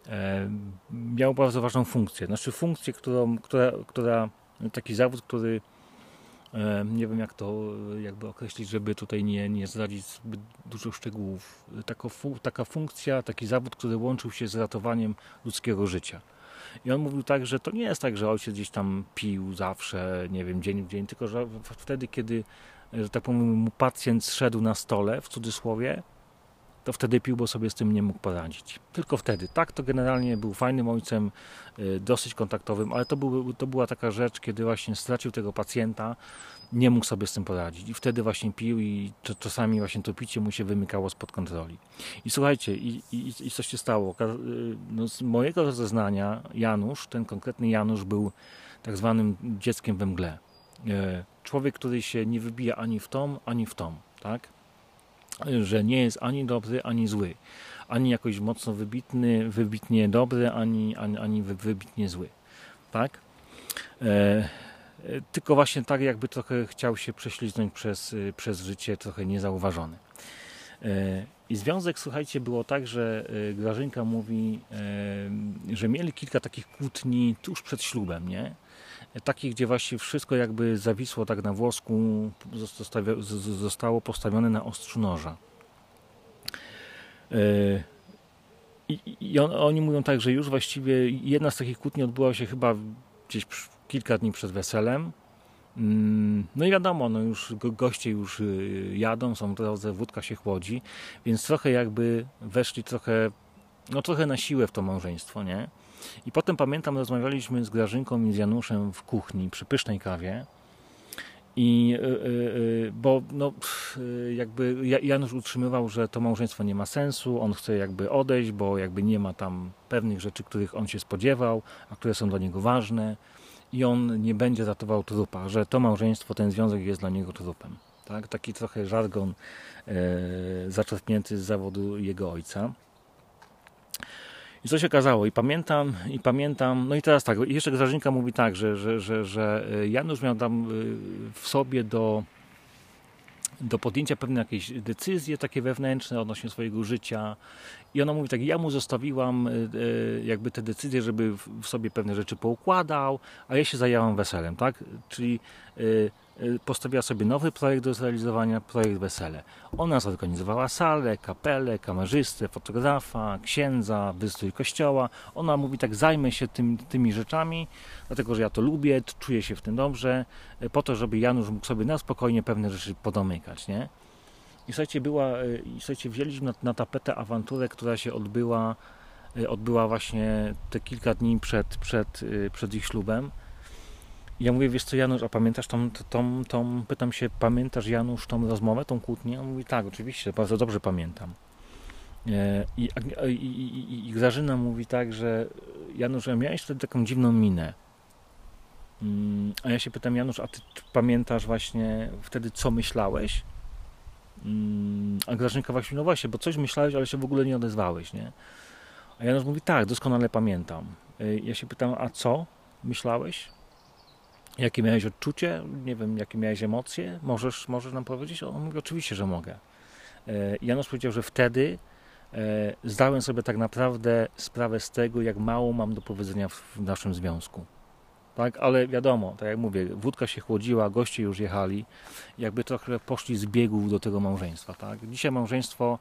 e, miał bardzo ważną funkcję. Znaczy funkcję, którą, która, która taki zawód, który e, nie wiem jak to jakby określić, żeby tutaj nie, nie zdradzić zbyt dużo szczegółów. Taka, taka funkcja, taki zawód, który łączył się z ratowaniem ludzkiego życia. I on mówił tak, że to nie jest tak, że ojciec gdzieś tam pił zawsze, nie wiem, dzień w dzień, tylko że wtedy, kiedy, że tak powiem, mu pacjent szedł na stole, w cudzysłowie, to wtedy pił, bo sobie z tym nie mógł poradzić. Tylko wtedy. Tak, to generalnie był fajnym ojcem, y, dosyć kontaktowym, ale to, był, to była taka rzecz, kiedy właśnie stracił tego pacjenta, nie mógł sobie z tym poradzić. I wtedy właśnie pił i czasami właśnie to picie mu się wymykało spod kontroli. I słuchajcie, i, i, i co się stało? Y, no, z mojego rozeznania Janusz, ten konkretny Janusz był tak zwanym dzieckiem we mgle. Y, człowiek, który się nie wybija ani w tom, ani w tom, tak? Że nie jest ani dobry, ani zły. Ani jakoś mocno wybitny, wybitnie dobry, ani, ani, ani wybitnie zły. Tak? E, e, tylko właśnie tak, jakby trochę chciał się prześliznąć przez, e, przez życie, trochę niezauważony. E, I związek, słuchajcie, było tak, że e, Grażynka mówi, e, że mieli kilka takich kłótni tuż przed ślubem, nie? Takich, gdzie właśnie wszystko jakby zawisło tak na włosku, zostało postawione na ostrzu noża. E, I, i on, oni mówią tak, że już właściwie jedna z takich kłótni odbyła się chyba gdzieś kilka dni przed weselem. Mm, no i wiadomo, no już goście już y, jadą, są w drodze, wódka się chłodzi, więc trochę jakby weszli trochę, no trochę na siłę w to małżeństwo, nie? I potem pamiętam, rozmawialiśmy z Grażynką i z Januszem w kuchni przy pysznej kawie. I y, y, y, bo no, jakby Janusz utrzymywał, że to małżeństwo nie ma sensu, on chce jakby odejść, bo jakby nie ma tam pewnych rzeczy, których on się spodziewał, a które są dla niego ważne i on nie będzie ratował trupa, że to małżeństwo, ten związek jest dla niego trupem. Tak? Taki trochę żargon e, zaczerpnięty z zawodu jego ojca. I co się okazało? I pamiętam, i pamiętam, no i teraz tak, jeszcze Grażynka mówi tak, że, że, że, że e, Janusz miał tam e, w sobie do, do podjęcia pewne jakieś decyzje takie wewnętrzne odnośnie swojego życia i ona mówi tak, ja mu zostawiłam e, jakby te decyzje, żeby w sobie pewne rzeczy poukładał, a ja się zajęłam weselem, tak? Czyli postawiła sobie nowy projekt do zrealizowania, projekt Wesele. Ona zorganizowała salę, kapelę, kamerzystę, fotografa, księdza, wystrój kościoła. Ona mówi tak, zajmę się tym, tymi rzeczami, dlatego że ja to lubię, czuję się w tym dobrze, y, po to, żeby Janusz mógł sobie na spokojnie pewne rzeczy podomykać, nie? I słuchajcie, była, y, i słuchajcie wzięliśmy na, na tapetę awanturę, która się odbyła, odbyła właśnie te kilka dni przed, przed, przed ich ślubem ja mówię, wiesz co Janusz, a pamiętasz tą, tą, tą, pytam się, pamiętasz Janusz tą rozmowę, tą kłótnię? On mówi, tak, oczywiście, bardzo dobrze pamiętam. E, I, i, i, i Grażyna mówi tak, że Janusz, a miałeś wtedy taką dziwną minę. Mm, a ja się pytam, Janusz, a ty pamiętasz właśnie wtedy, co myślałeś? Mm, a Grażynka właśnie, no właśnie, bo coś myślałeś, ale się w ogóle nie odezwałeś, nie? A Janusz mówi, tak, doskonale pamiętam. E, ja się pytam, a co myślałeś? Jakie miałeś odczucie? Nie wiem, jakie miałeś emocje? Możesz, możesz nam powiedzieć? On mówi, oczywiście, że mogę. E, Janusz powiedział, że wtedy e, zdałem sobie tak naprawdę sprawę z tego, jak mało mam do powiedzenia w naszym związku. Tak, ale wiadomo, tak jak mówię, wódka się chłodziła, goście już jechali, jakby trochę poszli z biegów do tego małżeństwa. Tak? Dzisiaj małżeństwo,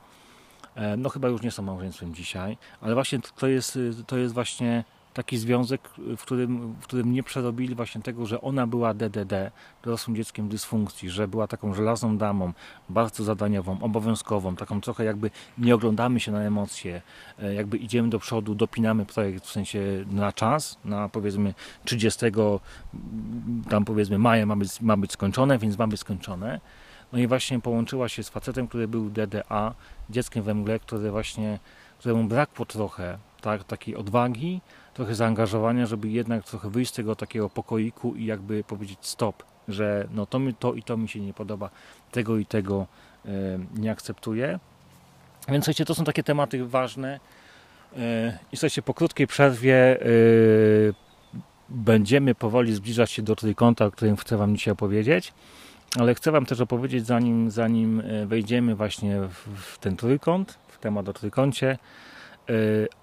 e, no chyba już nie są małżeństwem dzisiaj, ale właśnie to jest, to jest właśnie taki związek, w którym, w którym nie przerobili właśnie tego, że ona była DDD, dorosłym dzieckiem dysfunkcji, że była taką żelazną damą, bardzo zadaniową, obowiązkową, taką trochę jakby nie oglądamy się na emocje, e, jakby idziemy do przodu, dopinamy projekt w sensie na czas, na powiedzmy 30 tam powiedzmy maja ma być, ma być skończone, więc ma być skończone. No i właśnie połączyła się z facetem, który był DDA, dzieckiem we mgle, które właśnie, któremu brakło trochę tak, takiej odwagi, trochę zaangażowania, żeby jednak trochę wyjść z tego takiego pokoiku i jakby powiedzieć stop, że no to, mi, to i to mi się nie podoba, tego i tego e, nie akceptuję. Więc słuchajcie, to są takie tematy ważne. E, I słuchajcie, po krótkiej przerwie e, będziemy powoli zbliżać się do trójkąta, o którym chcę Wam dzisiaj opowiedzieć. Ale chcę Wam też opowiedzieć, zanim, zanim wejdziemy właśnie w, w ten trójkąt, w temat o trójkącie,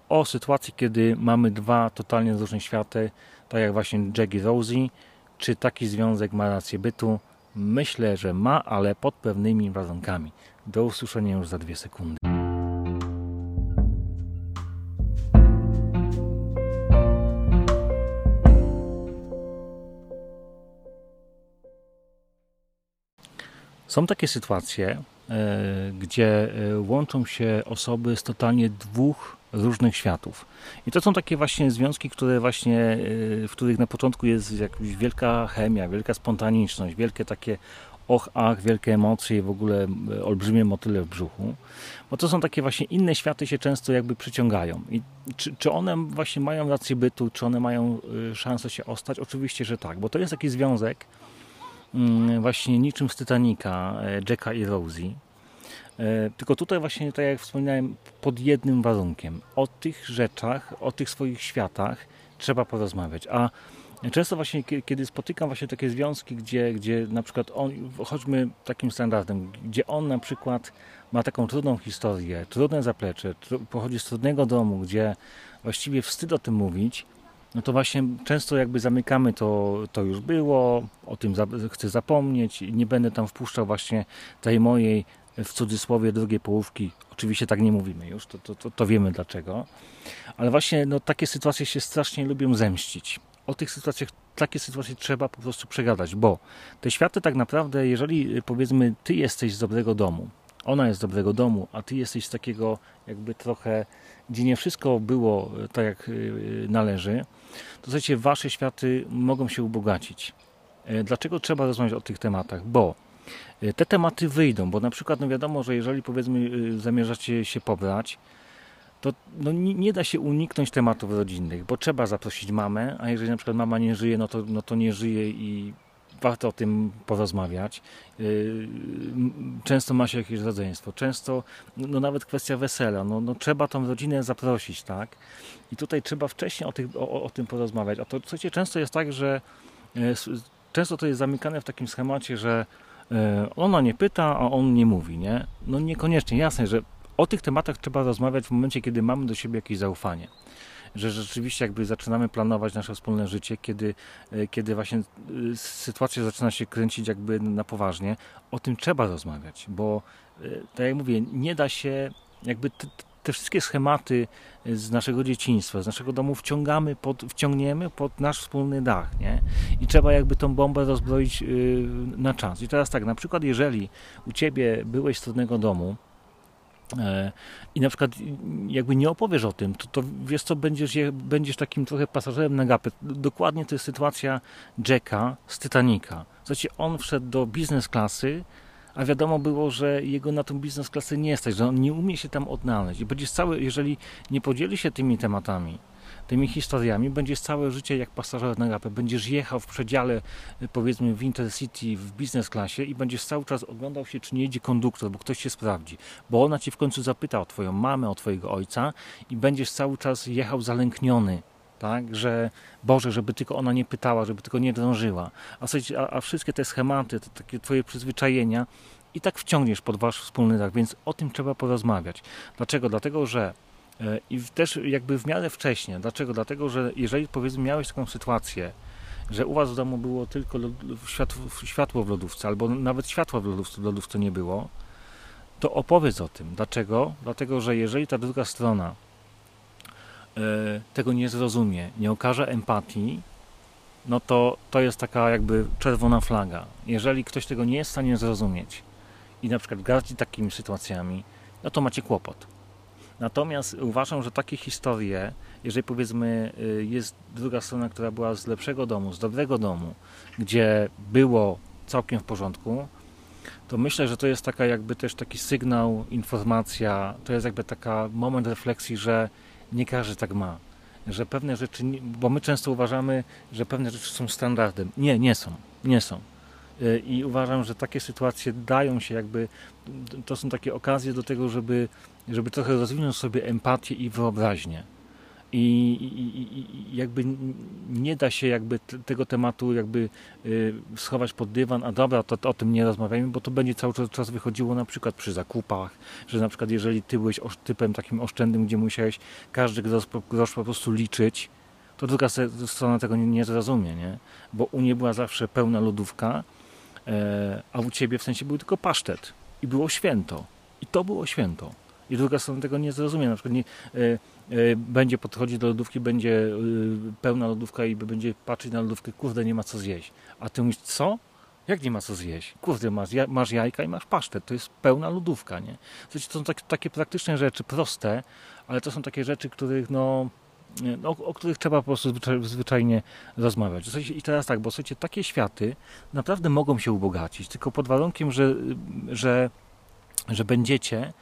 o sytuacji, kiedy mamy dwa totalnie różne światy, tak jak właśnie Jack i Rosie, czy taki związek ma rację bytu? Myślę, że ma, ale pod pewnymi warunkami. Do usłyszenia już za dwie sekundy. Są takie sytuacje, E, gdzie e, łączą się osoby z totalnie dwóch różnych światów. I to są takie właśnie związki, które właśnie, e, w których na początku jest jakaś wielka chemia, wielka spontaniczność, wielkie takie och, ach, wielkie emocje i w ogóle olbrzymie motyle w brzuchu. Bo to są takie właśnie inne światy się często jakby przyciągają. I czy, czy one właśnie mają rację bytu, czy one mają szansę się ostać? Oczywiście, że tak, bo to jest taki związek, właśnie niczym z Titanica e, Jacka i Rosie. Tylko tutaj właśnie, tak jak wspominałem, pod jednym warunkiem. O tych rzeczach, o tych swoich światach trzeba porozmawiać. A często właśnie, kiedy spotykam właśnie takie związki, gdzie, gdzie na przykład on, chodźmy takim standardem, gdzie on na przykład ma taką trudną historię, trudne zaplecze, pochodzi z trudnego domu, gdzie właściwie wstyd o tym mówić, no to właśnie często jakby zamykamy to, to już było, o tym za, chcę zapomnieć, nie będę tam wpuszczał właśnie tej mojej w cudzysłowie drugiej połówki. Oczywiście tak nie mówimy już, to, to, to, to wiemy dlaczego. Ale właśnie no, takie sytuacje się strasznie lubią zemścić. O tych sytuacjach, takie sytuacje trzeba po prostu przegadać, bo te światy tak naprawdę, jeżeli powiedzmy ty jesteś z dobrego domu, ona jest z dobrego domu, a ty jesteś z takiego jakby trochę, gdzie nie wszystko było e, tak jak e, należy, to słuchajcie, wasze światy mogą się ubogacić. E, dlaczego trzeba rozmawiać o tych tematach? Bo te tematy wyjdą, bo na przykład no wiadomo, że jeżeli powiedzmy zamierzacie się pobrać, to no nie, nie, da się uniknąć tematów rodzinnych, bo trzeba zaprosić mamę, a jeżeli na przykład mama nie żyje, no to, no to nie żyje i warto o tym porozmawiać. Y, często ma się jakieś rodzeństwo, często no nawet kwestia wesela, no, no trzeba tą rodzinę zaprosić, tak? I tutaj trzeba wcześniej o, tych, o, o tym porozmawiać. A to słuchajcie, często jest tak, że y, często to jest zamykane w takim schemacie, że y, ona nie pyta, a on nie mówi, nie? No niekoniecznie, jasne, że o tych tematach trzeba rozmawiać w momencie, kiedy mamy do siebie jakieś zaufanie. Że rzeczywiście jakby zaczynamy planować nasze wspólne życie, kiedy, e, kiedy właśnie e, sytuacja zaczyna się kręcić jakby na poważnie, o tym trzeba rozmawiać, bo tak jak mówię, nie da się jakby te wszystkie schematy z naszego dzieciństwa, z naszego domu wciągamy pod, wciągniemy pod nasz wspólny dach, nie? I trzeba jakby tą bombę rozbroić na czas. I teraz tak, na przykład jeżeli u Ciebie byłeś z trudnego domu, e, i na przykład jakby nie opowiesz o tym, to, to wiesz co, będziesz, będziesz takim trochę pasażerem na gapę. Dokładnie to jest sytuacja Jacka z Titanica. Słuchajcie, on wszedł do biznes klasy, a wiadomo było, że jego na tą biznes klasę nie stać, że on nie umie się tam odnaleźć. I będziesz cały, jeżeli nie podzieli się tymi tematami, tymi historiami, będziesz całe życie jak pasażer na gapę. Będziesz jechał w przedziale, powiedzmy w Intercity, w biznes klasie i będziesz cały czas oglądał się, czy nie jedzie konduktor, bo ktoś się sprawdzi. Bo ona ci w końcu zapyta o twoją mamę, o twojego ojca i będziesz cały czas jechał zalękniony tak, że Boże, żeby tylko ona nie pytała, żeby tylko nie drążyła. A, a, wszystkie te schematy, te takie twoje przyzwyczajenia i tak wciągniesz pod wasz wspólny dach, więc o tym trzeba porozmawiać. Dlaczego? Dlatego, że i też jakby w miarę wcześnie. Dlaczego? Dlatego, że jeżeli powiedzmy miałeś taką sytuację, że u was w domu było tylko światło, światło w lodówce, albo nawet światła w lodówce, w lodówce nie było, to opowiedz o tym. Dlaczego? Dlatego, że jeżeli ta druga strona E, tego nie zrozumie, nie okaże empatii, no to to jest taka jakby czerwona flaga. Jeżeli ktoś tego nie jest w stanie zrozumieć i na przykład gardzi takimi sytuacjami, no to macie kłopot. Natomiast uważam, że takie historie, jeżeli powiedzmy y, jest druga strona, która była z lepszego domu, z dobrego domu, gdzie było całkiem w porządku, to myślę, że to jest taka jakby też taki sygnał, informacja, to jest jakby taka moment refleksji, że nie każdy tak ma. Że pewne rzeczy, bo my często uważamy, że pewne rzeczy są standardem. Nie, nie są. Nie są. Y, I uważam, że takie sytuacje dają się jakby, to są takie okazje do tego, żeby, żeby trochę rozwinąć sobie empatię i wyobraźnię i, i, i, jakby nie da się jakby tego tematu jakby y, schować pod dywan, a dobra, to, to, o tym nie rozmawiajmy, bo to będzie cały czas wychodziło na przykład przy zakupach, że na przykład jeżeli ty byłeś typem takim oszczędnym, gdzie musiałeś każdy grosz, po prostu liczyć, to druga strona tego nie, nie zrozumie, nie? Bo u niej była zawsze pełna lodówka, e, a u ciebie w sensie był tylko pasztet i było święto. I to było święto. I druga strona tego nie zrozumie. Na przykład nie, e, e, będzie podchodzić do lodówki, będzie e, pełna lodówka i będzie patrzeć na lodówkę, kurde, nie ma co zjeść. A ty mówisz, co? Jak nie ma co zjeść? Kurde, masz, masz jajka i masz pasztet. To jest pełna lodówka, nie? to są tak, takie praktyczne rzeczy, proste, ale to są takie rzeczy, których no, no, o, których trzeba po prostu zwyczajnie rozmawiać. I teraz tak, bo słuchajcie, takie światy naprawdę mogą się ubogacić, tylko pod warunkiem, że, że, że będziecie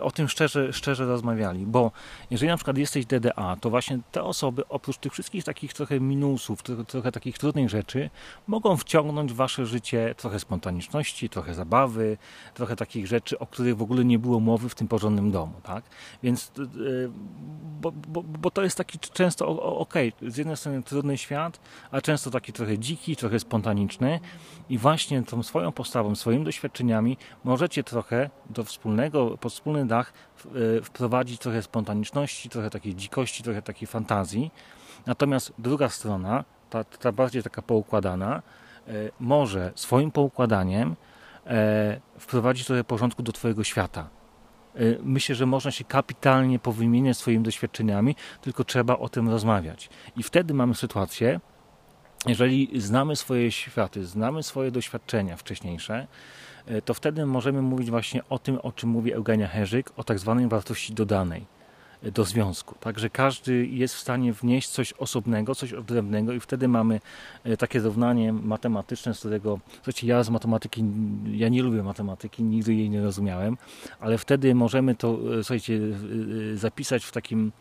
o tym szczerze, szczerze rozmawiali, bo jeżeli na przykład jesteś DDA, to właśnie te osoby oprócz tych wszystkich takich trochę minusów, trochę, takich trudnych rzeczy, mogą wciągnąć w wasze życie trochę spontaniczności, trochę zabawy, trochę takich rzeczy, o których w ogóle nie było mowy w tym porządnym domu, tak? Więc, e, bo, bo, bo to jest taki często, ok, z jednej strony trudny świat, a często taki trochę dziki, trochę spontaniczny i właśnie tą swoją postawą, swoimi doświadczeniami możecie trochę do wspólnego, pod wspólny dach e, wprowadzić trochę spontaniczności, trochę takiej dzikości, trochę takiej fantazji. Natomiast druga strona, ta, ta bardziej taka poukładana, e, może swoim poukładaniem e, wprowadzić trochę porządku do Twojego świata. Myślę, że można się kapitalnie powymieniać swoimi doświadczeniami, tylko trzeba o tym rozmawiać. I wtedy mamy sytuację, jeżeli znamy swoje światy, znamy swoje doświadczenia wcześniejsze, to wtedy możemy mówić właśnie o tym, o czym mówi Eugenia Herzyk, o tak zwanej wartości dodanej e, do związku. Także każdy jest w stanie wnieść coś osobnego, coś odrębnego i wtedy mamy e, takie równanie matematyczne, z którego, słuchajcie, ja z matematyki, ja nie lubię matematyki, nigdy jej nie rozumiałem, ale wtedy możemy to, słuchajcie, zapisać w takim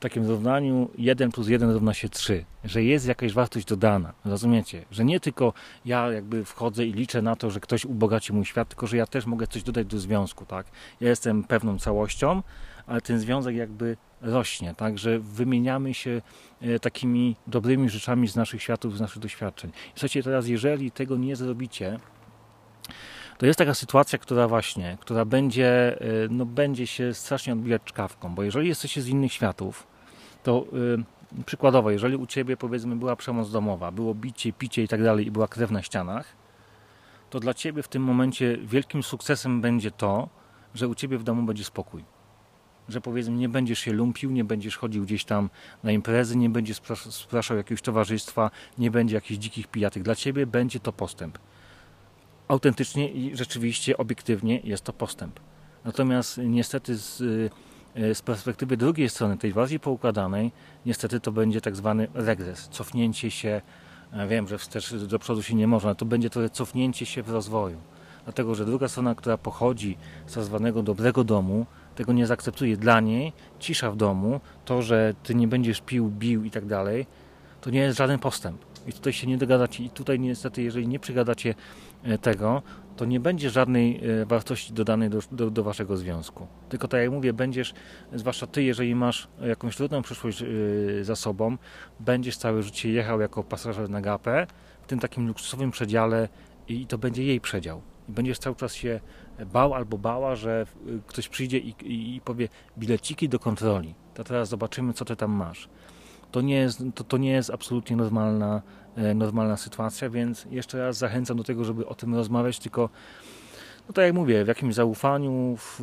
takim równaniu 1 plus 1 równa się 3, że jest jakaś wartość dodana, rozumiecie? Że nie tylko ja jakby wchodzę i liczę na to, że ktoś ubogaci mój świat, tylko że ja też mogę coś dodać do związku, tak? Ja jestem pewną całością, ale ten związek jakby rośnie, tak? Że wymieniamy się e, takimi dobrymi rzeczami z naszych światów, z naszych doświadczeń. Słuchajcie, teraz jeżeli tego nie zrobicie, to jest taka sytuacja, która właśnie, która będzie, e, no, będzie się strasznie odbijać czkawką, bo jeżeli jesteście z innych światów, to yy, przykładowo, jeżeli u Ciebie powiedzmy była przemoc domowa, było bicie, picie i tak dalej i była krew na ścianach, to dla Ciebie w tym momencie wielkim sukcesem będzie to, że u Ciebie w domu będzie spokój. Że powiedzmy nie będziesz się lumpił, nie będziesz chodził gdzieś tam na imprezy, nie będziesz spraszał jakiegoś towarzystwa, nie będzie jakichś dzikich pijatek. Dla Ciebie będzie to postęp. Autentycznie i rzeczywiście, obiektywnie jest to postęp. Natomiast niestety z, e, z perspektywy drugiej strony, tej bardziej poukładanej, niestety to będzie tak zwany regres, cofnięcie się Wiem, że wstecz do przodu się nie można, to będzie to cofnięcie się w rozwoju. Dlatego, że druga strona, która pochodzi z tak zwanego dobrego domu, tego nie zaakceptuje. Dla niej cisza w domu, to, że ty nie będziesz pił, bił i tak dalej, to nie jest żaden postęp. I tutaj się nie dogadacie. I tutaj niestety, jeżeli nie przygadacie e, tego, to nie będzie żadnej e, wartości dodanej do, do, do, waszego związku. Tylko tak jak mówię, będziesz, zwłaszcza ty, jeżeli masz jakąś trudną przyszłość e, za sobą, będziesz całe życie jechał jako pasażer na gapę w tym takim luksusowym przedziale i to będzie jej przedział. I będziesz cały czas się bał albo bała, że ktoś przyjdzie i, i, i powie bileciki do kontroli. To teraz zobaczymy, co ty tam masz. To nie jest, to, to nie jest absolutnie normalna, e, normalna sytuacja, więc jeszcze raz zachęcam do tego, żeby o tym rozmawiać, tylko no tak jak mówię, w jakimś zaufaniu, w,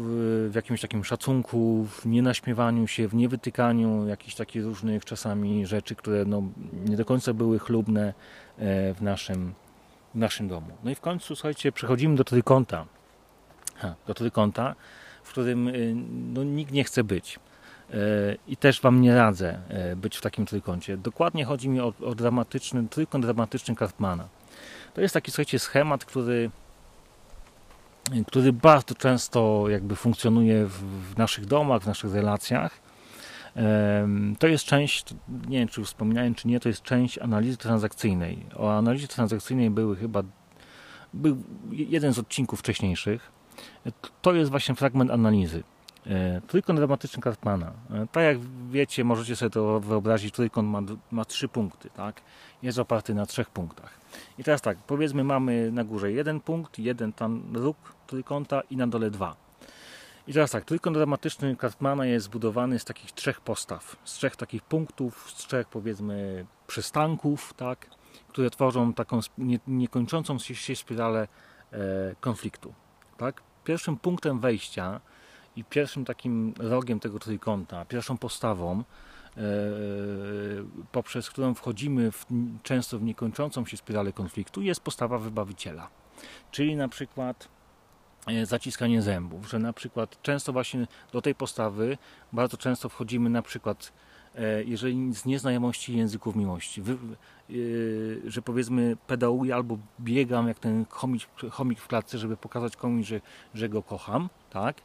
w, jakimś takim szacunku, w nienaśmiewaniu się, w niewytykaniu jakichś takich różnych czasami rzeczy, które no, nie do końca były chlubne e, w naszym, w naszym domu. No i w końcu, słuchajcie, przechodzimy do trójkąta. Ha, do trójkąta, w którym y, no, nikt nie chce być. E, i też Wam nie radzę e, być w takim trójkącie. Dokładnie chodzi mi o, o dramatyczny, trójkąt dramatyczny Kartmana. To jest taki, słuchajcie, schemat, który, który bardzo często jakby funkcjonuje w, w naszych domach, w naszych relacjach. To jest część, nie wiem czy już wspominałem, czy nie, to jest część analizy transakcyjnej. O analizie transakcyjnej były chyba był jeden z odcinków wcześniejszych. To jest właśnie fragment analizy. E, trójkąt dramatyczny Kartmana. E, tak jak wiecie, możecie sobie to wyobrazić, trójkąt ma, ma trzy punkty, tak? Jest oparty na trzech punktach. I teraz tak, powiedzmy mamy na górze jeden punkt, jeden tam róg trójkąta i na dole dwa. I teraz tak, trójkąt dramatyczny Kartmana jest zbudowany z takich trzech postaw, z trzech takich punktów, z trzech powiedzmy przystanków, tak? Które tworzą taką nie, niekończącą się spiralę e, konfliktu, tak? Pierwszym punktem wejścia i pierwszym takim rogiem tego trójkąta, pierwszą postawą, e, poprzez którą wchodzimy w, często w niekończącą się spiralę konfliktu, jest postawa wybawiciela. Czyli na przykład e, zaciskanie zębów, że na przykład często właśnie do tej postawy bardzo często wchodzimy na przykład e, jeżeli z nieznajomości języków miłości, że powiedzmy pedałuję albo biegam jak ten chomik, chomik w klatce, żeby pokazać komuś, że, że go kocham, tak?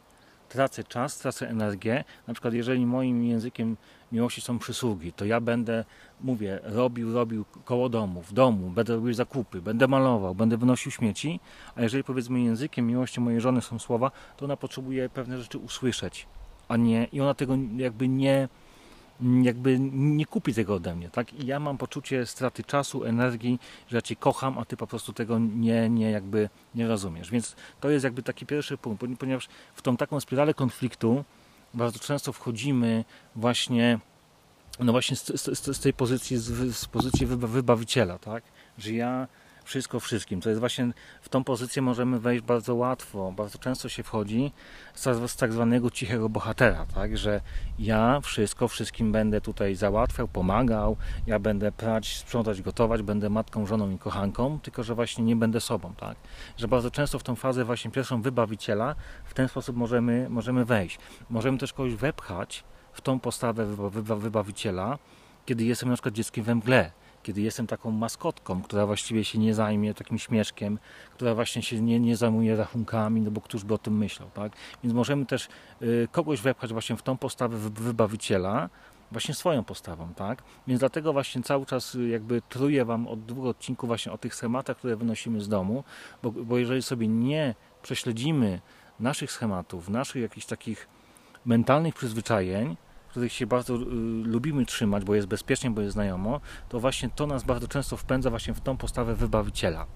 Tracę czas, tracę energię. Na przykład, jeżeli moim językiem miłości są przysługi, to ja będę, mówię, robił, robił koło domu, w domu, będę robił zakupy, będę malował, będę wynosił śmieci, a jeżeli powiedzmy językiem miłości mojej żony są słowa, to ona potrzebuje pewne rzeczy usłyszeć, a nie, i ona tego jakby nie, jakby nie kupi tego ode mnie, tak? I ja mam poczucie straty czasu, energii, że ja Cię kocham, a Ty po prostu tego nie, nie jakby nie rozumiesz. Więc to jest jakby taki pierwszy punkt, ponieważ w tą taką spiralę konfliktu bardzo często wchodzimy właśnie no właśnie z, z, z tej pozycji, z, z pozycji wybawiciela, tak? Że ja wszystko wszystkim. To jest właśnie w tą pozycję możemy wejść bardzo łatwo. Bardzo często się wchodzi z, z tak zwanego cichego bohatera, tak? Że ja wszystko wszystkim będę tutaj załatwiał, pomagał, ja będę prać, sprzątać, gotować, będę matką, żoną i kochanką, tylko że właśnie nie będę sobą, tak? Że bardzo często w tą fazę właśnie pierwszą wybawiciela w ten sposób możemy, możemy wejść. Możemy też kogoś wepchać w tą postawę wybawiciela, kiedy jestem na przykład dzieckiem we mgle, kiedy jestem taką maskotką, która właściwie się nie zajmie takim śmieszkiem, która właśnie się nie, nie zajmuje rachunkami, no bo któż by o tym myślał, tak? Więc możemy też y, kogoś wepchać właśnie w tą postawę wybawiciela, właśnie swoją postawą, tak? Więc dlatego właśnie cały czas y, jakby truję Wam od dwóch odcinków właśnie o tych schematach, które wynosimy z domu, bo, bo jeżeli sobie nie prześledzimy naszych schematów, naszych jakichś takich mentalnych przyzwyczajeń, których się bardzo y, lubimy trzymać, bo jest bezpiecznie, bo jest znajomo, to właśnie to nas bardzo często wpędza właśnie w tą postawę wybawiciela.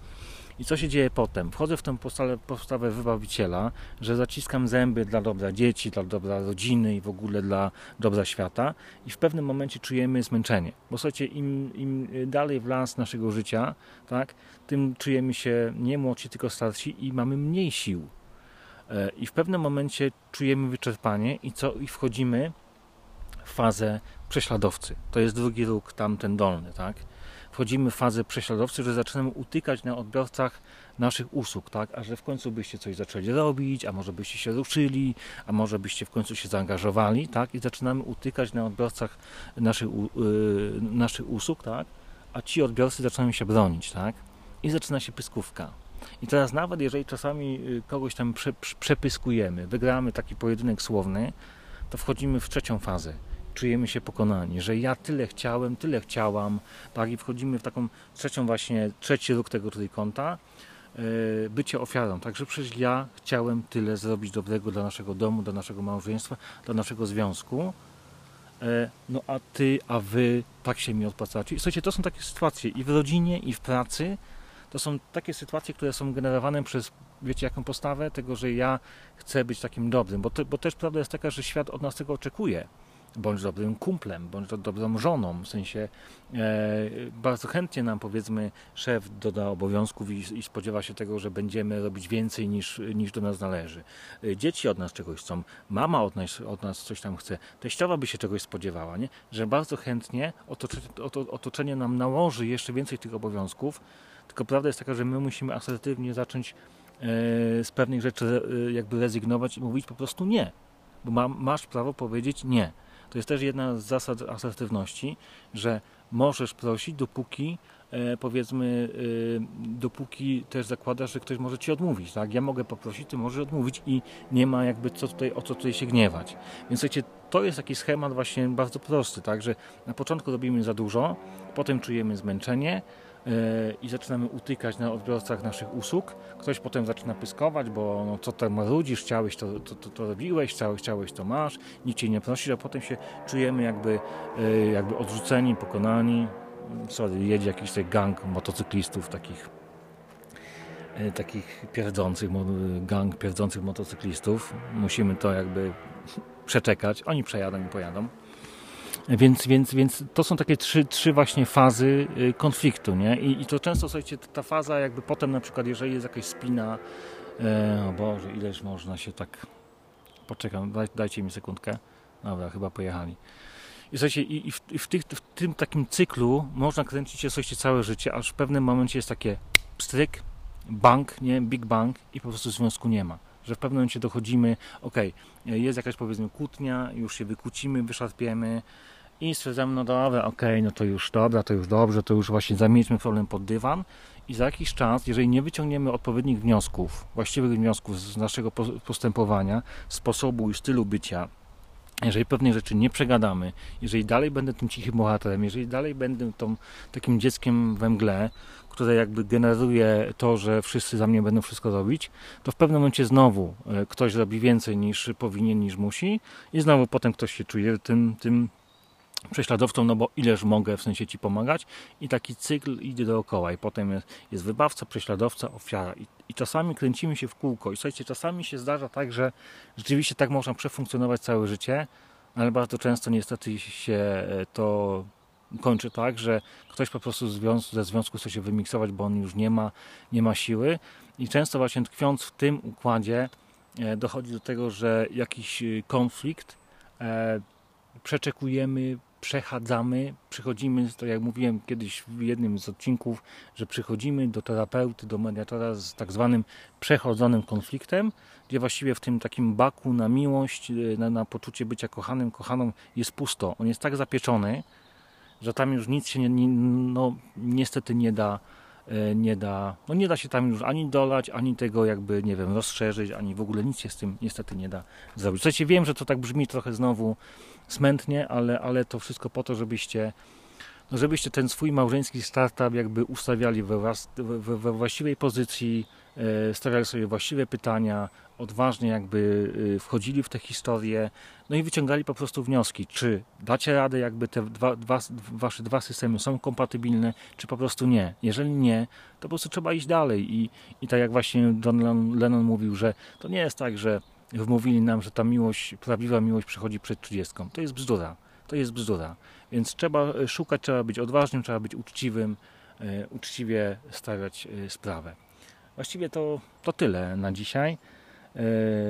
I co się dzieje potem? Wchodzę w tę postawę, postawę wybawiciela, że zaciskam zęby dla dobra dzieci, dla dobra rodziny i w ogóle dla dobra świata i w pewnym momencie czujemy zmęczenie. Bo słuchajcie, im, im dalej w las naszego życia, tak, tym czujemy się nie młodsi, tylko starsi i mamy mniej sił. E, I w pewnym momencie czujemy wyczerpanie i co? I wchodzimy fazę prześladowcy. To jest drugi róg, tamten dolny, tak? Wchodzimy w fazę prześladowcy, że zaczynamy utykać na odbiorcach naszych usług, tak? A że w końcu byście coś zaczęli robić, a może byście się ruszyli, a może byście w końcu się zaangażowali, tak? I zaczynamy utykać na odbiorcach naszych, yy, naszych usług, tak? A ci odbiorcy zaczynają się bronić, tak? I zaczyna się pyskówka. I teraz nawet jeżeli czasami y, kogoś tam prze, przepyskujemy, wygramy taki pojedynek słowny, to wchodzimy w trzecią fazę. Czujemy się pokonani, że ja tyle chciałem, tyle chciałam, tak i wchodzimy w taką trzecią właśnie, trzeci róg tego trójkąta, yy, bycie ofiarą. Także przecież ja chciałem tyle zrobić dobrego dla naszego domu, dla naszego małżeństwa, dla naszego związku, yy, no a ty, a wy tak się mi odpłacacie. I słuchajcie, to są takie sytuacje i w rodzinie, i w pracy, to są takie sytuacje, które są generowane przez, wiecie, jaką postawę? Tego, że ja chcę być takim dobrym, bo, to, bo też prawda jest taka, że świat od nas tego oczekuje. Bądź dobrym kumplem, bądź dobrą żoną, w sensie e, bardzo chętnie nam powiedzmy szef doda obowiązków i, i, spodziewa się tego, że będziemy robić więcej niż, niż do nas należy. E, dzieci od nas czegoś chcą, mama od nas, od nas coś tam chce, teściowa by się czegoś spodziewała, nie? że bardzo chętnie otoczenie, otoczenie nam nałoży jeszcze więcej tych obowiązków, tylko prawda jest taka, że my musimy asertywnie zacząć e, z pewnych rzeczy e, jakby rezygnować i mówić po prostu nie. Bo ma, masz prawo powiedzieć nie. To jest też jedna z zasad asertywności, że możesz prosić, dopóki e, powiedzmy, dopóki też zakładasz, że ktoś może ci odmówić. Tak? Ja mogę poprosić, ty możesz odmówić i nie ma jakby co tutaj, o co tutaj się gniewać. Więc słuchajcie, to jest taki schemat właśnie bardzo prosty, tak? że na początku robimy za dużo, potem czujemy zmęczenie, i zaczynamy utykać na odbiorcach naszych usług. Ktoś potem zaczyna pyskować, bo no, co tam marudzisz, chciałeś to, to, to, to robiłeś, chciałeś, chciałeś to masz, nikt cię nie prosi, a potem się czujemy jakby, e, jakby odrzuceni, pokonani. Sorry, jedzie jakiś taki gang motocyklistów takich e, takich pierdzących, gang pierdzących motocyklistów. Musimy to jakby przeczekać. Oni przejadą i pojadą. Więc, więc, więc to są takie trzy, trzy właśnie fazy y, konfliktu, nie? I, I to często, słuchajcie, ta faza jakby potem na przykład, jeżeli jest jakaś spina, e, o Boże, ileż można się tak... Poczekam, daj, dajcie mi sekundkę. Dobra, chyba pojechali. I słuchajcie, i, i, w, i w, tych, w, tym takim cyklu można kręcić się, słuchajcie, całe życie, aż w pewnym momencie jest takie stryk, bank, nie, big bang i po prostu związku nie ma że w pewnym momencie dochodzimy, ok, jest jakaś powiedzmy kłótnia, już się wykłócimy, wyszarpiemy, i stwierdzamy, no dobra, okej, okay, no to już dobra, to już dobrze, to już właśnie zamieńmy problem pod dywan i za jakiś czas, jeżeli nie wyciągniemy odpowiednich wniosków, właściwych wniosków z naszego postępowania, sposobu i stylu bycia, jeżeli pewnych rzeczy nie przegadamy, jeżeli dalej będę tym cichym bohaterem, jeżeli dalej będę tą, takim dzieckiem we mgle, które jakby generuje to, że wszyscy za mnie będą wszystko robić, to w pewnym momencie znowu e, ktoś robi więcej niż powinien, niż musi i znowu potem ktoś się czuje tym, tym prześladowcą, no bo ileż mogę w sensie ci pomagać? I taki cykl idzie dookoła i potem jest, jest wybawca, prześladowca, ofiara. I, i czasami kręcimy się w kółko. I słuchajcie, czasami się zdarza tak, że rzeczywiście tak można przefunkcjonować całe życie, ale bardzo często niestety się e, to kończy tak, że ktoś po prostu ze związku chce się wymiksować, bo on już nie ma, nie ma siły. I często właśnie tkwiąc w tym układzie e, dochodzi do tego, że jakiś e, konflikt przeczekujemy, przechadzamy, przychodzimy, to jak mówiłem kiedyś w jednym z odcinków, że przychodzimy do terapeuty, do mediatora z tak zwanym przechodzonym konfliktem, gdzie właściwie w tym takim baku na miłość, e, na, na poczucie bycia kochanym, kochaną jest pusto. On jest tak zapieczony, że tam już nic się nie, no, niestety nie da, nie da, no nie da się tam już ani dolać, ani tego jakby, nie wiem, rozszerzyć, ani w ogóle nic się z tym niestety nie da zrobić. Słuchajcie, wiem, że to tak brzmi trochę znowu smętnie, ale, ale to wszystko po to, żebyście no żebyście ten swój małżeński startup jakby ustawiali we, we, we właściwej pozycji, e, stawiali sobie właściwe pytania, odważnie jakby y, wchodzili w tę historię, no i wyciągali po prostu wnioski, czy dacie radę, jakby te dwa, dwa, wasze dwa systemy są kompatybilne, czy po prostu nie. Jeżeli nie, to po prostu trzeba iść dalej i, i tak jak właśnie John Lennon mówił, że to nie jest tak, że wmówili nam, że ta miłość, prawdziwa miłość przychodzi przed trzydziestką. To jest bzdura. To jest bzdura. Więc trzeba e, szukać, trzeba być odważnym, trzeba być uczciwym, e, uczciwie stawiać e, sprawę. Właściwie to, to tyle na dzisiaj.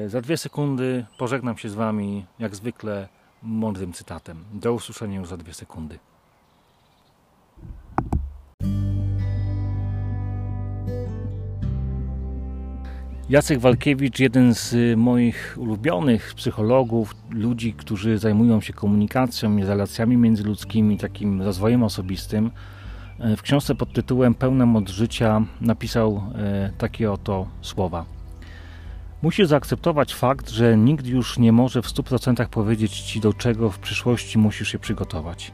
Za dwie sekundy pożegnam się z Wami, jak zwykle, mądrym cytatem. Do usłyszenia już za dwie sekundy. Jacek Walkiewicz, jeden z moich ulubionych psychologów, ludzi, którzy zajmują się komunikacją i relacjami międzyludzkimi, takim rozwojem osobistym, w książce pod tytułem Pełna moc życia napisał e, takie oto słowa. Musisz zaakceptować fakt, że nikt już nie może w 100% powiedzieć ci, do czego w przyszłości musisz się przygotować.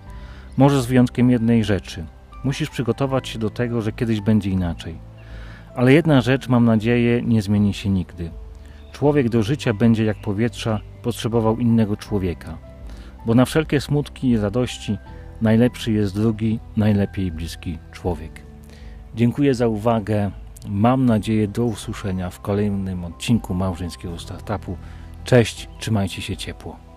Może z wyjątkiem jednej rzeczy. Musisz przygotować się do tego, że kiedyś będzie inaczej. Ale jedna rzecz, mam nadzieję, nie zmieni się nigdy. Człowiek do życia będzie jak powietrza potrzebował innego człowieka, bo na wszelkie smutki i radości najlepszy jest drugi, najlepiej bliski człowiek. Dziękuję za uwagę. Mam nadzieję do usłyszenia w kolejnym odcinku małżeńskiego startupu. Cześć, trzymajcie się ciepło.